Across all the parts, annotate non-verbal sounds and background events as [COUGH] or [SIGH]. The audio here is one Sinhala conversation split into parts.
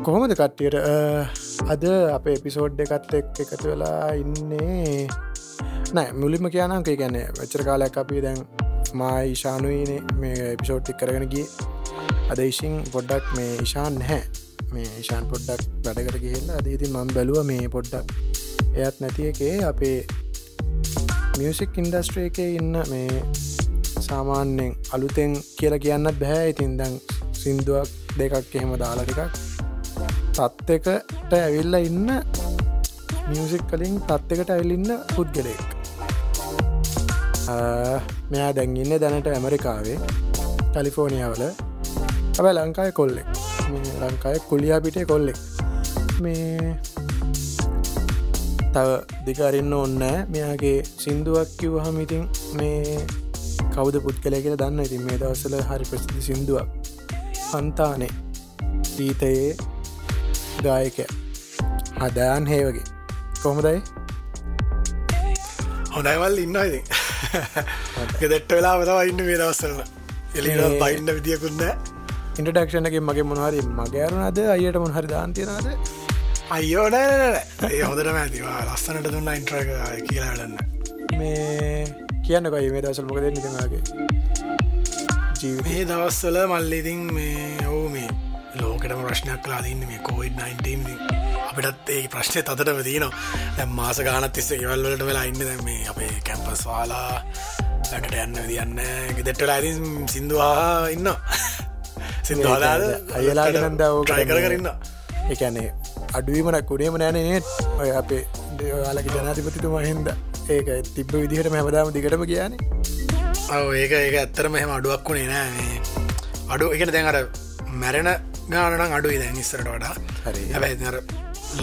කොහොමද කට්ටියට? අද අප එපිසෝඩ් එකත් එක් එකතු වෙලා ඉන්නේ. නෑ මුලිම කියනම් ගැන වච්චර කාලයක් අපි දැන් මා ඊශානුවනේ මේ එපිසෝට්ටික් කරගෙන ගිය. අද ඉශින් පොඩ්ඩක් මේ ඉශාන් නැහැ. මේ ඉශාන් පොඩ්ඩක් වැඩකට ගිහිල්ලා අදීති මම් බැලුව මේ පොඩ්ඩක් එයත් නැති එකේ අපේ මියසික් ඉන්ඩස්ට්‍රේ එක ඉන්න මේ සාමාන්‍යෙන් අලුතෙන් කියලා කියන්නත් බැහැ ඉතින් දැන් සින්දුවක් දෙකක් එහෙම දාලා ටිකක් තත් එකට ඇවිල්ල ඉන්න මියසික් කලින් තත් එකට ඇවිල්ලින්න පුද්ගලෙක් මෙයා දැන්ගන්න දැනට ඇමරිකාවේ කලිෆෝනිියාවල. ඇබ ලංකාය කොල්ලෙක්. ලංකාය කුලියා පිටේ කොල්ලෙක්. මේ තව දිකරන්න ඔන්න මෙයාගේ සින්දුවක් කිව් හමිතින් මේ කවද පුත් කළ කියලා දන්න ඉතින් මේ දවසල හරි ප්‍රසිදි සින්දුවක්. හන්තානේ ගීතයේ ගායක හදයන් හේවගේ කොහොමදයි? හොඳයිවල් ඉන්න ඉති ගෙදෙට්ට වෙලා වතවා ඉන්න මේ දවස්සරන එලි බයින්න විදිියකුන්න ඉන්ටඩක්ෂණක මගේ මොහරි මගෑරුණද අයට මොහරි දාන්තිනද අයෝ නෑ ඒ හොදට මැතිවා ලස්සනට දුන්න ඉන්ට්‍ර කියලා වැඩන්න මේ කියන්න කොයි මේ දවසල් මොකද නිතගේ ජීවිතේ? දවස්සල මල්ලිඉතින් මේ ඔවු මේ ලෝකටම ප්‍රශ්නයක් කලාදන්න මේ කෝයිඩ්-19 අපිටත් ඒ ප්‍රශ්නය තතටම තියනවා. මාස ගානත් තිස්ස ගෙවල්වලට වෙලා ඉන්න මේ අපේ කැම්පස් වාලා ලකට යන්න දියන්න ගෙදෙට්ටලා ඇති සිින්දවා ඉන්න සිින්දවාදාද අයලාගනන්ද ට්‍රයි කර කරන්න එකනේ අඩුවීමට කුඩේම නෑනේ ඔය අපේ දේවාලක ජනාතිපතිතුම හින්ද ඒක තිබ්බ විදිහට හැමදාම දිගටම කියන්නේ ඔව ඒක ඒක ඇත්තරම එහෙම අඩුවක් වුණේ නෑ අඩු එකට දැන්ට මැරෙන ගානන අඩු දැන් ඉස්සරට වඩා. හැබැ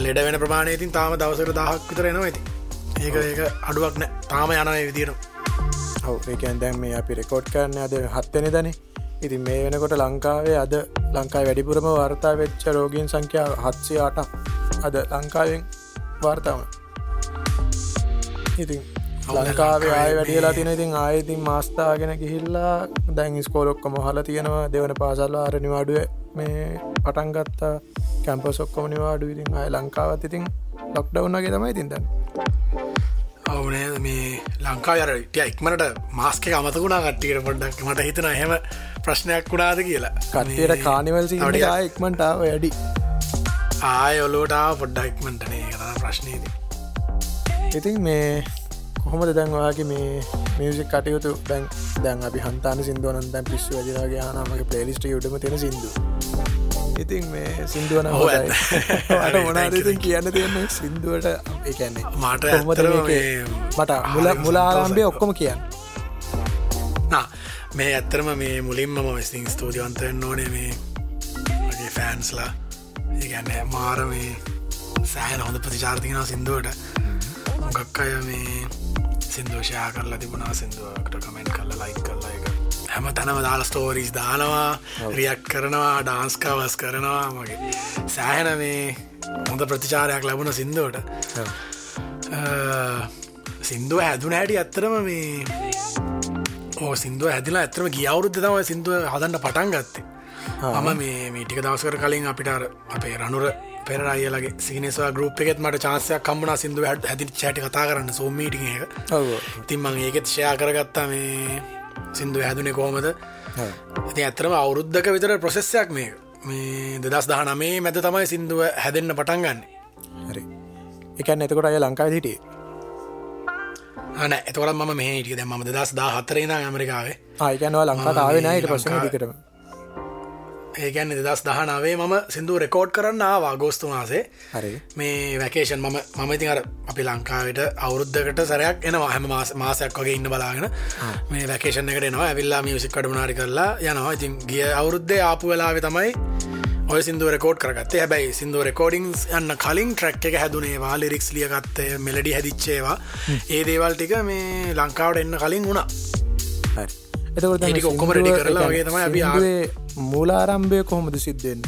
ලෙඩ වෙන ප්‍රමාණයතින් තාම දවසර දහක් විතර එනවා ඇති ඒක ඒක අඩුවක් නෑ. තාම යනය විදිර ඔව ඒකන් දැන් මේ අපි රෙකෝඩ් කරන්න අද හත්තනෙ දන ඉතින් මේ වෙනකොට ලංකාවේ අද ලංකායි වැඩිපුරම වර්තා වෙච්ච රෝගීන් සංඛ්‍යාව හත්සේ අටක්. අද ලංකාවෙන් වාර්තාව ඉතින් ලංකාවේ ආය වැඩියලා තින ඉතින් ආයතින් මාස්ථාගෙන ගිහිල්ලා දැන් ස්කෝලොක්කොම හල තියෙනවා. දෙවන පාසල්ලා අර නිවාඩුව මේ පටන්ගත්තා කැම්පසොක්කොම නිවාඩු ඉතින් අය ලංකාවත් ඉතින් ලොක්ඩවන්නගේ තමයි තින්දන්න අවනේ මේ ලංකා යරටිය ඉක්මනට මාස්ක අමතකුණා කට්ටියට පොඩ්ඩක් මට හිතන හෙම ප්‍රශ්නයක් වුණාද කියලා. කටයට කානිවල් ඉක්මටාව වැඩි. ආය ඔලෝටාව පොඩ්ඩක් ඉක්මටනේ කතන ප්‍රශ්නයද ඉතින් මේ කොහොමද දැන්වාගේ මේ මියසික් කටයුතු? දැන් දැන් අපි හන්තාන සිින්දුවනන් දැන් පිස්සු වජරගේ හනමගේ පලේලිස්ට යුටම තියෙන සිින්දු. ඉතින් මේ සිින්දුවන හොයි අට මොනාදතින් කියන්න තියෙන සිින්දුවට එකන්නේ මට මට මුල මුලාරම්බය ඔක්කොම කියන්න. මේ ඇත්තරම මේ මුලින්ම මස්තිං ස්තූතිවන්තයෙන් ඕනේ මේ වගේ ෆෑන්ස්ලා ඒගැන්න මාර මේ සෑහන හොඳ ප්‍රතිචාර්තිකෙන සිින්දුවට. මොකක් අය මේ සිින්දෝෂයා කරලා තිබුණා. සිින්දුවකට කමෙන්ට් කල්ල ලයික් කරලා එක හැම තැනම දාල ස්ටෝරීස් දානවා රියක් කරනවා ඩාන්ස්කාවස් කරනවා මගේ සෑහෙන මේ හොඳ ප්‍රතිචාරයක් ලැබුණ සිින්දුවට. සිින්දුව හැදුන හැටි ඇත්තරම මේ ඕ සිින්දුව හැදිලා ඇතරම ගියවුරුද්ධ තම සිින්දුව හදන්න පටන් ගත්තේ. මම මේ මීටික දවස්කර කලින් අපිට අපේ රනුර පෙරයිලගේ සිනස්වා ගරුප් එකෙත් මට චාන්සයක් කම්බන සිින්දුව හැදි චට කතා කරන්න සෝමීටික එක. තින්මං ඒකෙත් ෂයා කරගත්තා මේ සිින්දු හැදුනේ කෝමද ඇති ඇතරම අවුරුද්ධක විතර ප්‍රසෙස්සයක් මේ මේ දෙදස් දහනමේ මැද තමයි සිින්දුව හැදෙන්න්න පටන් ගන්න. හරි. එකන් එතකොට අය ලංකායි හිටිය? න. එතකොට ම මේ හිටිය. ම දස් දා හතරෙන ඇමරිකාවේ. ආයකනවා ලංකාතාවේ නයට පස දිකටම ඒගැන්න දස් දහනාවේ මම සිින්දු රෙකෝඩ් කරන්න වාගෝස්තු මාසේ. හරි. මේ වැකේෂන් මම මම ඉතින් අර අපි ලංකාවට අවුරුද්ධකට සරයක් එනවා. හැම මාස මාසයක් වගේ ඉන්න බලාගෙන මේ වැකේෂන් එකට එනවා. ඇවිල්ලා මියසික් කඩුනාරි කරලා යනවා. ඉතින් ගිය අවුරුද්ධ ආපු වෙලාවෙ තමයි ඔය සිින්දුව රකෝඩ් කරගත්තේ. හැබැයි සිින්දුව රෙකෝඩිංස් යන්න කලින් ට්‍රක් එක හැදුනේවා ලිරික්ස් ලියගත්තය මෙලඩි හැදිච්චේවා. ඒ දේවල් ටික මේ ලංකාවට එන්න කලින් වුණා එතකොට ඔක්කොම මූලාරම්භය කොහොමද සිද්ධෙන්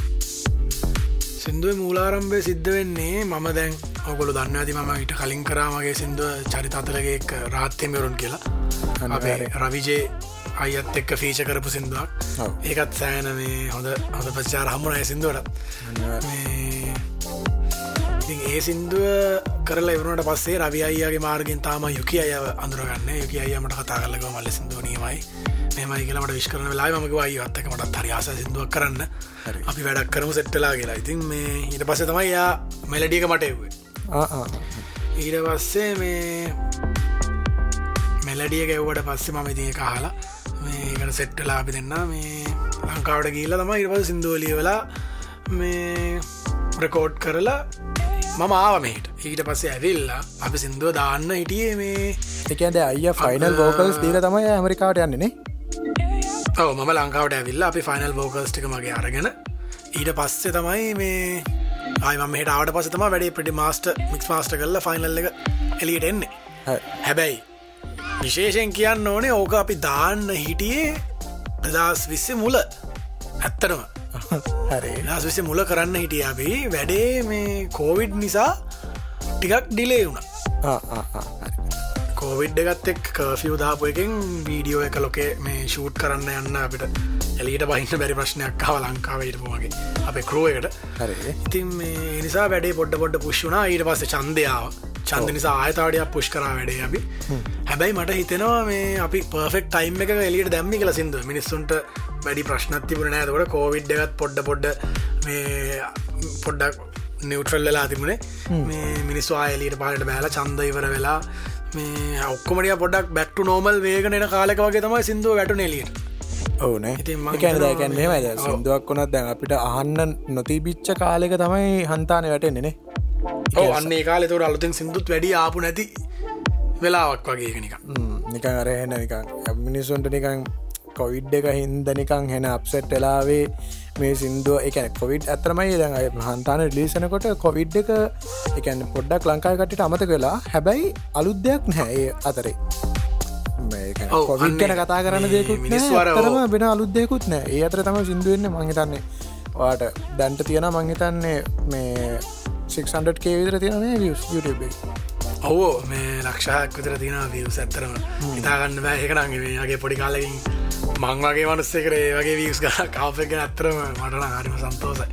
සිින්දුව මූලාරම්භය සිද්ධ වෙන්නේ මම දැන් ඔගොලු දන්න ඇති මම ඉට කලින් කරාමගේ සිින්දුව චරිත අතරගේ රාත්‍යමරුන් කියලා. අපේ රවිජේ අයත් එක්ක ෆීච කරපු සිින්දුවක්. ඒකත් සෑන මේ හොඳ හොඳ පචාර හම්මුණය සිින්දුවට ඒ සින්දුව කරලා එවරුණට පස්සේ රවි අයියාගේ මාර්ගෙන් තාම යුකි අය අඳුරගන්න. යුකි අයමට කතා කරලක මල්ල සිදුවනීමයි මෙමයි කියලමට විශ්කරන වෙලා මක අයත්තක මටත් හරියාස සිදුවක් කරන්න. අපි වැඩක් කරමු සෙට්ටලා කියලා. ඉතින් මේ ඊට පස්ස තමයි යා මෙලඩියක මට එවේ ආ, ආ. ඊට පස්සේ මේ මෙලඩිය ගැව්වට පස්සේ මම ඉතිය කාලා මේකට සෙට්ටලා අපි දෙන්න මේ ලංකාවට ගීල තම ඉරපස සිින්දුවලිය වෙලා මේ ප්‍රකෝඩ් කරලා මම ආවමට ඊට පස්සේ ඇවිල්ලා අපි සිින්දුව දාන්න හිටියේ මේ. එකන්ද අය ෆයිනල් බෝකල්ස් දීල තමයි ඇමරිකාවට යන්නනේ ඔව මම ලංකාවට ඇවිල්ල අපි ෆයිනල් බෝකල්ස්ටික මගේ අරගෙන ඊට පස්සේ තමයි මේ ආයම හට පස තම වැඩේ පිටි මාස්ට මික්ස් මාස්ට කරල ෆයිනල් එක එලියට එන්නේ. හැබැයි විශේෂයෙන් කියන්න ඕනේ ඕක අපි දාන්න හිටියේ ප්‍රදස් විස්ස මුල. ඇත්තනම හරි. දස් විස මුල කරන්න හිටිය අපි. වැඩේ මේ කෝවිඩ් නිසා ටිකක් ඩිලේ වුණ. කෝවිඩ් එකත් එක් කෆිය් දාපු එකෙන් වීඩියෝ එක ලොකේ මේ ෂූට් කරන්න යන්න අපිට එලියට බහින්න බැරි ප්‍රශ්නයක් කාව ලංකාවටපුමගේ අපේ කරෝයකට හරි. ඉතින් නිසා වැඩේ පොඩ්ඩ පොඩ්ඩ පුෂ්ුනා ඊට පස්ස චන්දයාව චන්ද නිසා ආයතාවඩයක් පුෂ් කරා වැඩේ අපි. හැබැයි මට හිතෙනවා මේ අපි පර්ෆෙක් ටයිම් එක එලියට දැම්මි කල සිද මිනිස්සුන්ට වැඩි ප්‍රශ්නත්ති පුරන ඇතකට කෝවිඩ් එකත් පොඩ්ඩ පොඩ්ඩ මේ පොඩ්ඩක් නිවටල් වෙලා තිබුණේ. මේ මිනිස්සු ආයලීට පාලට බෑල චන්ද ඉවර වෙලා මේ ඔක්කොමටිය පොඩක් බැක්ටු නෝමල් වේගනට කාලක වගේ තමයි සිින්දුව වැටු නෙලියට ඕනේ ඔව්. සිින්දුවක් වුණත් දැන් අපිට අහන්න නොතිබිච්ච කාලෙක තමයි හන්තාන වැටෙන්නෙනේ ඕ අන්නේ කාලෙ තොර අලුතෙන් සිින්දුත් වැඩි ආපු නැති වෙලාවක් වගේ නික නිකන්. අරහෙන නිකන් මිනිසුන්ට නිකන් කොවිඩ් එක හින්ද නිකං හෙන අප්සෙට් වෙලාවේ මේ සිින්දුව එකන කොවිඩ් ඇතරමයි දැන් හන්තාන ලිසනකොට කොවිඩ් එක එකන පොඩ්ඩක් ලංකායකටට අමතක වෙලා හැබැයි අලුත් දෙයක් නැහැ අතරේ. ඔව්, කොවිඩ් ගැන අන්නේ කතා කරන්න මේ දෙකුත් මිනිස්සු අර තරම වෙන අලුත්දයකුත් නෑ ඒ අතර තම සිින්දුවන්න මංහිතන්නේ වාට දැන්ට තියෙන මංහිතන්නේ මේ 600 කේවිතර තියෙනේ වියස් YouTube. ඔවෝ මේ ලක්ෂයක් විතර තින වියස් ඇත්තරම ඉතාගන්න බෑ. එකනගේ මේගේ පොඩි කාලකින් මංවගේ වනස්සේ කරේ වගේ වියස් ගහ කාපක ඇත්තරම මටන හරිම සන්තෝසයි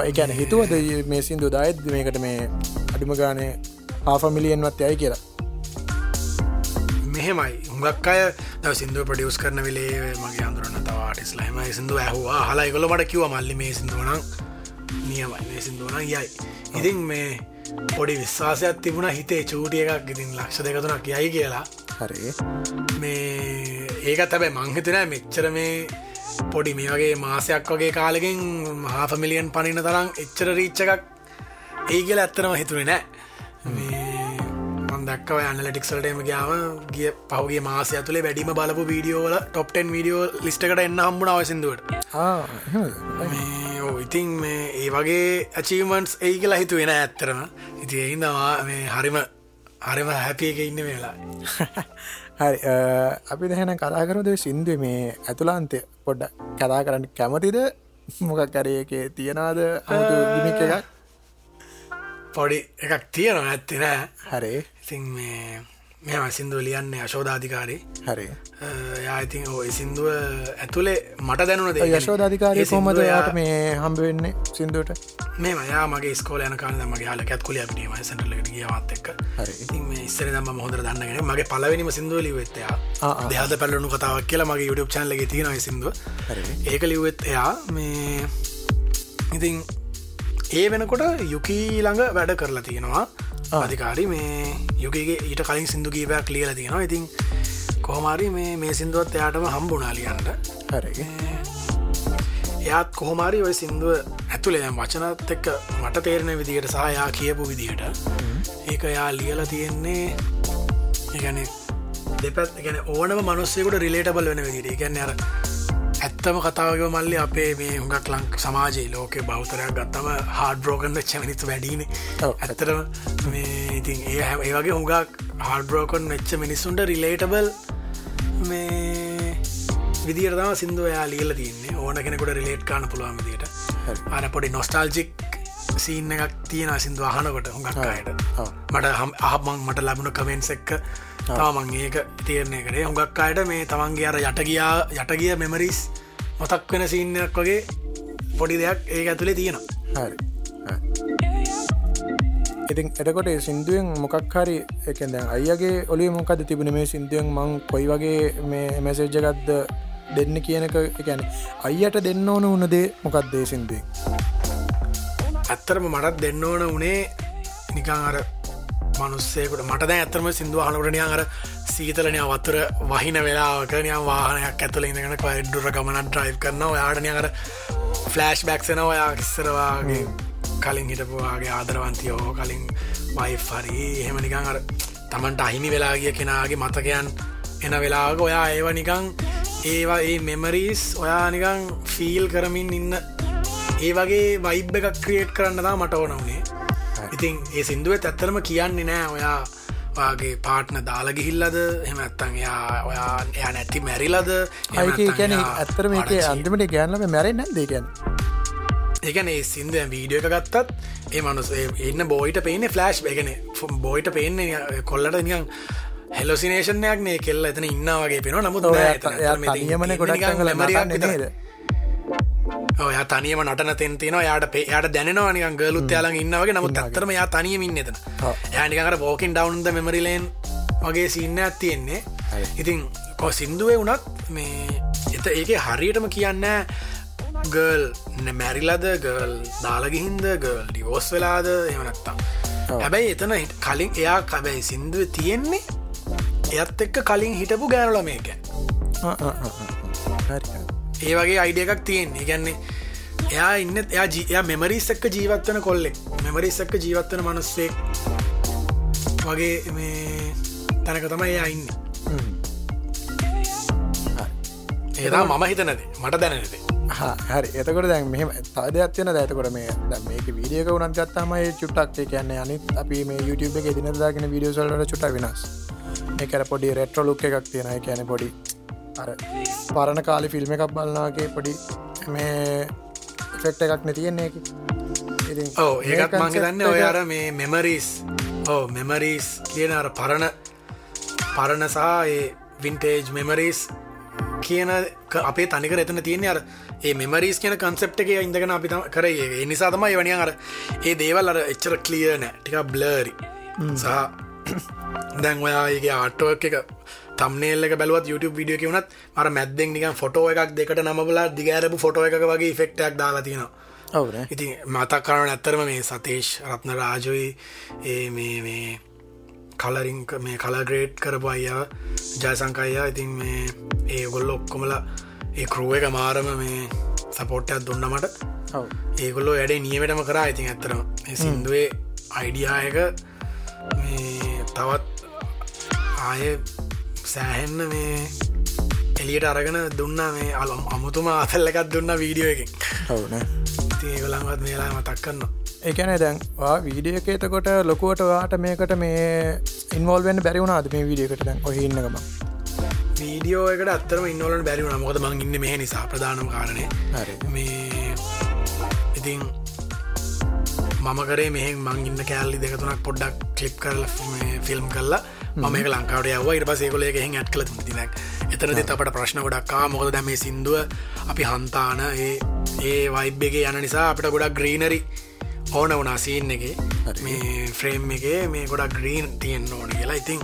එකැන හිතුවද මේ සිින්දු දායත් මේකට මේ අඩිම ගානේ ආෆමිලියෙන්වත් යයි කියලා? මෙහෙමයි. උඟක් අය දව සිින්දුව පඩියස් කරන වෙලේ මගේ අඳුරන්න තවාටිස් ලහම සිින්දුව ඇහවා. හලා කොල මට කිව මල්ලි මේ සිින්දුවනක් නියමයි. මේ සිින්දුවන යයි. ඉතින් මේ පොඩි විශ්වාසයක් තිබුණ හිතේ චූටිය එකක්. ඉතින් ලක්ෂ දෙකතුනක් යයි කියලා. හරි. මේ ඒකත් හැබැයි මංහිතන මෙච්චර මේ පොඩි මේ වගේ මාසයක් වගේ කාලෙකින් මහාෆමිලියන් පනින තරම් එච්චර රීච්ච එකක් ඒ කියල ඇත්තනම හිතුවේ නෑ. මේ මන්දක්ව ඇනලටික්සල්ටම ගාව ගිය පහුගේ මාසය තුළේ වැඩිම බලපු වීඩියෝල ටොප්ටන් වීඩියෝ ලිස්ටකට එන්න හම්බුණ අවසිදුවට ඕ ඉතින් මේ ඒ වගේ ඇචීමන්ස් ඒ කියලා හිතුවෙන ඇත්තරම ඉති එහින්දවා මේ හරිම හරිම හැපියක ඉන්න වෙලා හරි අපි දැහෙන කතා කරද සිින්දුව මේ ඇතුලාන්තය පොඩ්ඩ කතා කරන්න කැමතිද? මොකක් කරයකේ තියෙනවාද? අමුතු ගිමික් එකක්? පොඩි එකක් තියෙනවා ඇත්ති නෑ. හරි ඉතින් මේ මෙම සිින්දුව ලියන්නේ අශෝධාධිකාරී හරි. යාඉතින් ඕ සිින්දුව ඇතුළේ මට දැනුන යශෝධධිකාරය කොමද යාට මේ හම්බ වෙන්නේ සිින්දුවට? මේ මයා මගේ ස්කෝල යන කාල මගේ හල කැත්කුල පිටීම සැටලට ගියවත් එක් ඉතින් ඉස්සර දම හොඳ දන්නගෙන මගේ පලවෙනිම සිින්දුව ලිවෙත්තයා. දෙහද පැල්ලනු කතාවක් කියලා මගේ YouTube චන්ලගේ තියෙනව සිින්දුව. ඒක ලිවෙත් එයා මේ ඉතින් ඒ වෙනකොට යුකී ළඟ වැඩ කරලා තියෙනවා අධිකාරි මේ යුගගේ ඊට කලින් සිින්දු කීපයක් ලියල තියෙනවා. ඉතින් කොහොමාරි මේ මේ සිින්දුවත් එයාටම හම්බුනාලියන්ට හරි. එයාත් කොහොමාරි ඔය සිින්දුව ඇතුළේ වචනත් එක්ක මට තේරෙන විදිහට සහයා කියපු විදිහට ඒක යා ලියල තියෙන්නේ ඒගැන දෙපැත් ගැන ඕනම මනුස්සෙකුට රිලේටබල් වෙන විදිට ගැන්න අර ඇත්තම කතාවක මල්ලි අපේ මේ හුඟක් ලංක් සමාජයේ ලෝක බෞතරයක් ගත්තම හාඩ බ්‍රෝගන් වෙච්චමනිතු වැඩීන ඔව්. ඇත්තරම මේ ඉතින් ඒ හැ- ඒ වගේ හුඟක් හාඩබ්‍රෝකන් වෙච්ච මිනිස්සුන්ට රිලේටබල් මේ විදිර තම සිින්දුවයා ලියල තින්නේ ඕන කෙනෙකුට රිලේට් කාන පුළුවන් විදිට හරි. අර පොඩි නොස්ටාල්ජික් සීන්න එකක් තියෙන සිින්දු අහනකොට හුඟක් අයට. මට හම් අහමං මට ලැබුණ කමෙන්ස් එක්ක තාමන් ඒක තීරණය කරේ හොඟක් අයට මේ තමන්ගේ අර යටගියා යටගිය මෙමරිස් මොතක් වෙන සින්නක් වගේ පොඩි දෙයක් ඒක ඇතුළේ තියෙනවා. හරි. ඉතින් එතකොට සිින්දුවෙන් මොකක් හරි එකද අයගේ ඔලි මොකද තිබුණ? මේ සිින්දුවෙන් මං කොයි වගේ මේ මැසේජ්ජගත්ද දෙන්න කියනක එකැන අයියට දෙන්න ඕන උනදේ මොකක්දේ සිින්දුවෙන්? ඇත්තරම මටත් දෙන්න ඕන උනේ නිකං අර මනුස්සේකට මට දැ ඇතරම සිින්දුව හනකටනය අර සීතලනය වත්තර වහින වෙලාකනය වාහනයක් ඇතුල ඉඳගෙන වැඩුර ගමන ඩ්‍රයි් කරන යාටනය අර ෆලෑශ් බැක්සන ඔයා කිස්සරවාගේ කලින් හිටපුවාගේ ආදරවන්තියෝ කලින් වයිෆරි එහෙම නිකං අර තමන්ට අහිමි වෙලාගිය කෙනගේ මතකයන් එන වෙලාග ඔයා ඒව නිකං ඒවා ඒ මෙමරීස් ඔයා නිකං ෆීල් කරමින් ඉන්න ඒ වගේ වයිබ් එකක් ක්‍රියේට් කරන්නදා මට ඕන වනේ ඉතින් ඒ සිින්දුව ඇත්තරම කියන්නේ නෑ ඔයා වාගේ පාට්න දාලා ගිහිල්ලද? හෙම ඇත්තන් එයා ඔයා එයා නැති මැරිලද? කියන ඇත්තර මේක අන්තිමට ගැන්නම මැරෙන් නැදකැන් ඒකන ඒ සිින්ද වීඩියෝ එක ගත්තත් ඒ මනුස එන්න බෝයිට පේන ෆලස්් එකන බෝයිට පේන්නේ කොල්ලට නිකන් හෙලොසිනේෂනයක් නේ. කෙල්ල එතන ඉන්නවාගේ පෙන නමුත් නියමන ගොඩක් ඔය තනියම නටන තෙන්තින යාට පේ යට දැනවා නික ගලුත් යාලන් ඉන්නවගේ නමුත් අත්තරම යා තනියමින් එතන. යනිකර පෝකින් ඩවන්ද මෙමරිලේන් වගේ සින්න ඇත්තියෙන්නේ ඉතින් කො සිින්දුවේ වනත් මේ එත ඒක හරියටම කියන්න ගල් මැරිලද ගල් දාලගිහින්ද ගල් ඩිවෝස් වෙලාද? එමනත්තා හැබැයි එතන කලින් එයා කබැයි සිින්දුව තියෙන්නේ එයත් එක්ක කලින් හිටපු ගෑනුල මේක ඒ වගේ අයිඩිය එකක් තියෙන්නේ. ගැන්නේ එයා ඉන්න එයා ජීයා මෙමරිස් එක්ක ජීවත්වන කොල්ලෙක්. මෙමරිස් එක්ක ජීවත්වන මනුස්සෙක්. වගේ මේ තැනක තම එයා ඉන්න. ඒතා මම හිතනද මට දැනනද හරි. එතකොට දැන් මෙහම තාදයක් තියෙන දැතකොට මේ මේක වීඩියක වනත් ගත්තමයි චුට්ටක් කියන්නේ අනිත් අපි මේ YouTube එක දිනදාගෙන වීඩියෝසල්ට චුට වෙනස්. එකර පොඩි රෙට්‍රෝ ලුක් එකක් තියෙනයි කියන පොඩි පරණ කාලි ෆිල්ම් එකක් බලනාගේ පොඩි මේ ෆෙක්ට එකක් නැතියෙන්නේ ඕ ඒකත් මංගේ දන්න ඔය අර මේ මෙමරිස් ඕ මෙමරිස් කියන අර පරණ පරණ සහ ඒ වින්ටේජ් මෙමරිස් කියන අපේ තනික එතන තියෙන අර ඒ මෙමරිස් කියන කන්සෙප් එක ඉඳගෙන අපි කරේ. ඒ නිසා තමයි වනිය අර ඒ දේවල් අර එච්චර කලිය නෑ ටික බ්ලරි සහ දැන් ඔයාගේ ආටුවක් එක තම්නේල්ල බැලුවත් YouTube විඩියෝ කිවනත් මර මැද්දෙන් නික ෆොටෝ එකක් දෙකට නමබලා දිගෑරපු ෆොටෝ එක වගේ ෆෙක්ටක් දාලා තියෙනවා. ඔවන. ඉති මතක් කරන ඇත්තරම මේ සතේෂ් රත්න රාජුයි ඒ මේ මේ කලරිං මේ කලග්‍රේට් කරපු අයියා ජයසංකයියා ඉතින් මේ ඒ ගොල්ල ඔක්කොමල ඒ කරුව එක මාරම මේ සපෝට්ටයක් දුන්න මට. ඒගොල්ලෝ වැඩේ නියමටම කරා. ඉතින් ඇත්තරම සිින්දුවේ අයිඩියායක මේ තවත් ආය සෑහෙන්න මේ එලියට අරගෙන දුන්න මේ අලම් අමුතුම අතල්ලකත් දුන්න වීඩියෝ එකින්. ඔවන ඒගොලන්වත් මේලා මතක් කරන්න ඒකැන දැන් වීඩිය එකතකොට ලොකුවට වාට මේකට මේ ඉන්වල්වෙන් බැරිවුණ අද මේ වීඩියකට දැන් ඔහඉන්නකම වීඩියෝ එකට අත්තරම ඉන්නවලට බැරිවුණ මොකද මං ඉන්න මෙහ නිසා ප්‍රධානම කාරණය මේ ඉතින් මම කරේ මෙහෙන් මං ඉන්න කෑල්ලි දෙකතුනක් පොඩ්ඩක් කලිප් කරල ෆිල්ම් කල්ලා මම ලංකාවට යව ඉට පසේකොල එක එහෙ ඇත් කළ තිනක් එතන දෙත අපට ප්‍රශ්න ගොඩක්කා මොකද දැම සිින්දුව අපි හන්තාන ඒ ඒ වයිබ්බගේ යන නිසා අපිට ගොඩක් ග්‍රීනරි ඕන වනා සීන් එක. මේ ෆ්‍රේම් එක මේ ගොඩක් ග්‍රීන් තියෙන් ඕන කියලා. ඉතින්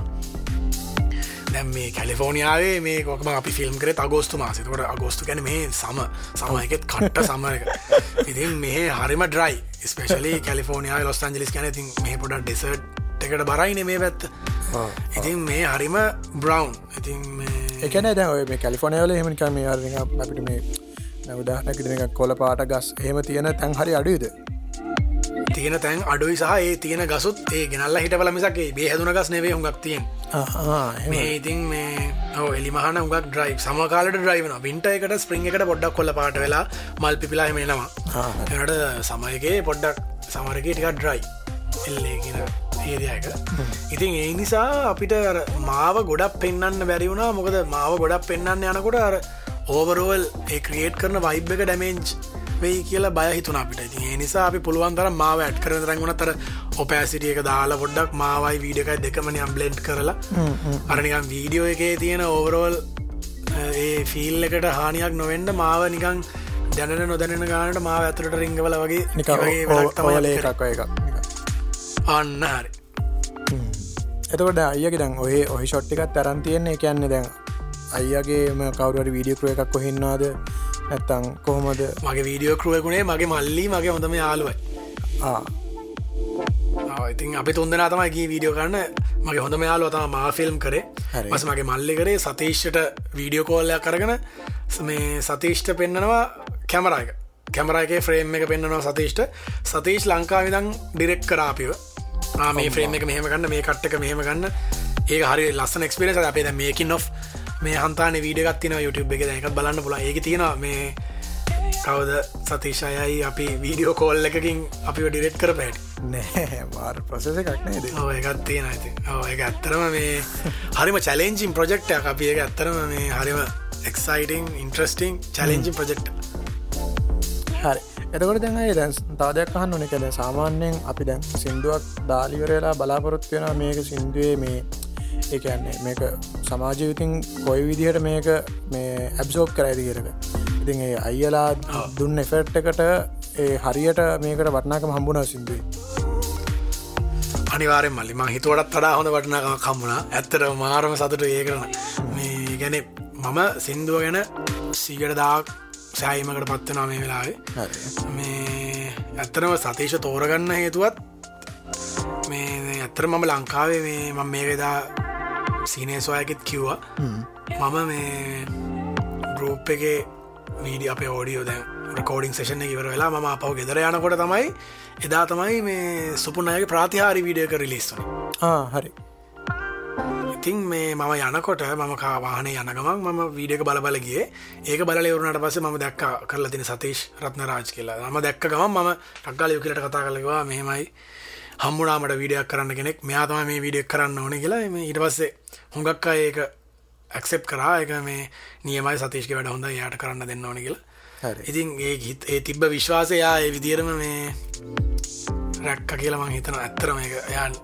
දැම් මේ කැලිෆෝනියාවේ මේ කොකම අපි ෆිල්ම් කර අගෝස්තු මාසතකට අගෝස්තු ගැන මේ සම සමයකෙත් කට්ට සමරක ඉතින් මේ හරිම dry specially California Los Angeles කැන ඉතින් මේ පොඩ ඩෙසට් එකට බරයින මේ පැත්ත. ඉතින් මේ හරිම බ්‍රවන්් ඉතින් එකන දැ ඔය මේ කලිෆෝනයවල හෙමනිකම අපිට මේ නැවදානැකිදක කොල පාට ගස් එහෙම තියෙන තැන් හරි අඩුයිද? තියෙන තැන් අඩුයි සහ ඒ තියෙන ගසුත් ඒ ගෙනල්ල හිටවල මිසගේ බේ හැදුන ගස් නෙවේ හුඟක් තියෙන් මේ ඉතින් මේ එලිමහන උගක් ඩ්‍රයි් සමකාලට ඩ්‍රයිවන වින්ට එකට ස්පරිං එකට පොඩ්ඩක් කොල්ල පාට වෙලා මල් පිපිලා මේනවා එනට සමයගේ පොඩ්ඩක් සමරගේ ටිකක් ඩ්‍රයි එල්ලේගෙන ඒදයක ඉතින් ඒ නිසා අපිට මාව ගොඩක් පෙන්න්න බැරිවුණා මොකද මාව ගොඩක් පෙන්න්න යනකොට අර ඕවරෝවල් ඒ ක්‍රියේට් කරන වයිබ් එක ඩැමේන්ජ් වෙයි කියලා බය හිතුන අපිට. ඉතින් ඒ නිසා අපි පුළුවන් තර මාව ඇට් කර රංගුණ තර ඔපෑසිටිය එක දාලා පොඩ්ඩක් මාවයි වීඩියකයි දෙකමන අම්බලෙන්ට් කරලා. අරනිකම් වීඩියෝ එකේ තියෙන ඕවරෝල් ඒ ෆිල් එකට හානියක් නොවෙන්ඩ මාව නිකං දැනන නොදැනෙන ගානට මාව ඇතුළට රිංගවල වගේ නික වගේ වැඩක් තමයි ඔවල අපි කරේ. එකක් එකක් අන්න හරි. එතකොට අයගේ දැන් ඔය ඔහි ෂොට්ටිකත් තරන් තියෙන්නේ. කියන්න දැන් අයියගේම කවරුවට වීඩියකරුව එකක් කොහින්නවාද ඇත්තං කොහොමද? මගේ වීඩියෝ කරුවකුණේ මගේ මල්ලි මගේ හොඳම යාලුවයි ඉතින් අපි තුන්දෙන තමයිගේ වීඩියෝ කරන්න. මගේ හොඳම යාලුව තම මා ෆිල්ම් කරේ. මස මගේ මල්ලි කරේ සතීෂ්ට වීඩියෝ කෝල්ලයක් කරගෙන මේ සතීෂ්ට පෙන්න්නනවා කැමරයික කැමරයිගේ ෆ්‍රේම් එක පෙන්න්නනවා සතීෂ්ට. සතීෂ් ලංකාවිදං ඩිරෙක්් කරාපිව මේ ෆ්‍රේම් එක මෙහම ගන්න මේ කට්ටක මෙහම ගන්න. ඒ හරි ලස්සන එක්ස්පිරස අපේ මේකින් ඔ් මේ හන්තාන වීඩගත්තින YouTube එක. එකත් බලන්න පුලා ඒක තියෙනවා මේ කවද? සතිශයයි අපි වීඩියෝ කෝල් එකකින් අපි ඩිරෙට් කර පැට නෑ මාර් ප්‍රසෙස එකක් නේද? ඕ එකත් තියෙන ඇති එක ඇත්තරම මේ හරිම චලෙන්ජිම් ප්‍රජෙක්්ට අපි එක ඇත්තරම මේ හරිම එක්සයිටං ඉන්ට්‍රස්ටිං චලෙන්ජි ප්‍රජෙක්් හරි. එතකොට දැන්යි දැන් තාදයක් අහන්න ඕන. කළ සාමාන්‍යයෙන් අපි දැන් සිින්දුවක් දාලිවරලා බලාපොරොත්තු වෙන මේක සිින්දුවේ මේ ඒන්නේ මේක සමාජයවිතින් කොයි විදිහට මේක මේ ඇබ්සෝප් කරයිද කියරක ඉතින් ඒ අයියලා දුන්න එෆෙට් එකට ඒ හරියට මේකට වටනාකම හම්බුණ සිින්දුවේ. අනිවාරෙන් මල්ලි ම හිතුවටත් වඩා හොඳ වටනකම කම්මුණා ඇත්තට මාරම සතුට ඒ කරන මේ ගැන මම සින්දුව ගැන සීගට දාක් සෑයිමකට පත්වනා මේ වෙලාවේ. මේ ඇත්තරම සතේශ තෝරගන්න හේතුවත් මේ ඇත්තර මම ලංකාවේ මේ මම මේකෙදා සීනය සොයකෙත් කිව්වා මම මේ ගරුප් එක වීඩිය අප ෝඩියෝ දැන් රකෝඩින් සේෂන ඉවර වෙලා ම අපව ගෙදර යනකොට තමයි එදා තමයි මේ සුපුනයගේ ප්‍රාතිහාරි වීඩියක රිලිස්වන ආ හරි. ඉතින් මේ මම යනකොට මම කාවාහනේ යනගමක් මම වීඩියක බලබලගේ ඒක බලවරුණට පස ම දැක්ක කරලා තින සතේශ් රත්න රාජ් කියලා. ම දැක්ක ගම ම ටක්ගල යුකිලට කතා කලවා මෙහෙමයි. හම්මුණාමට වීඩියක් කරන්න කෙනෙක්. මෙයාතම මේ වීඩියක් කරන්න ඕන කියලා. ඊට පස්සේ හොඟක් අය ඒක ඇක්සෙප් කරා. එක මේ නියමයි සතේෂ්ක වැඩ හොඳ යායට කරන්න දෙන්න ඕන කියලා. ඉතින් ඒ හිත් ඒ තිබ්බ විශ්වාසයා ඒ විදිරම මේ රැක්ක කියලා මං හිතන ඇත්තරම එක යන්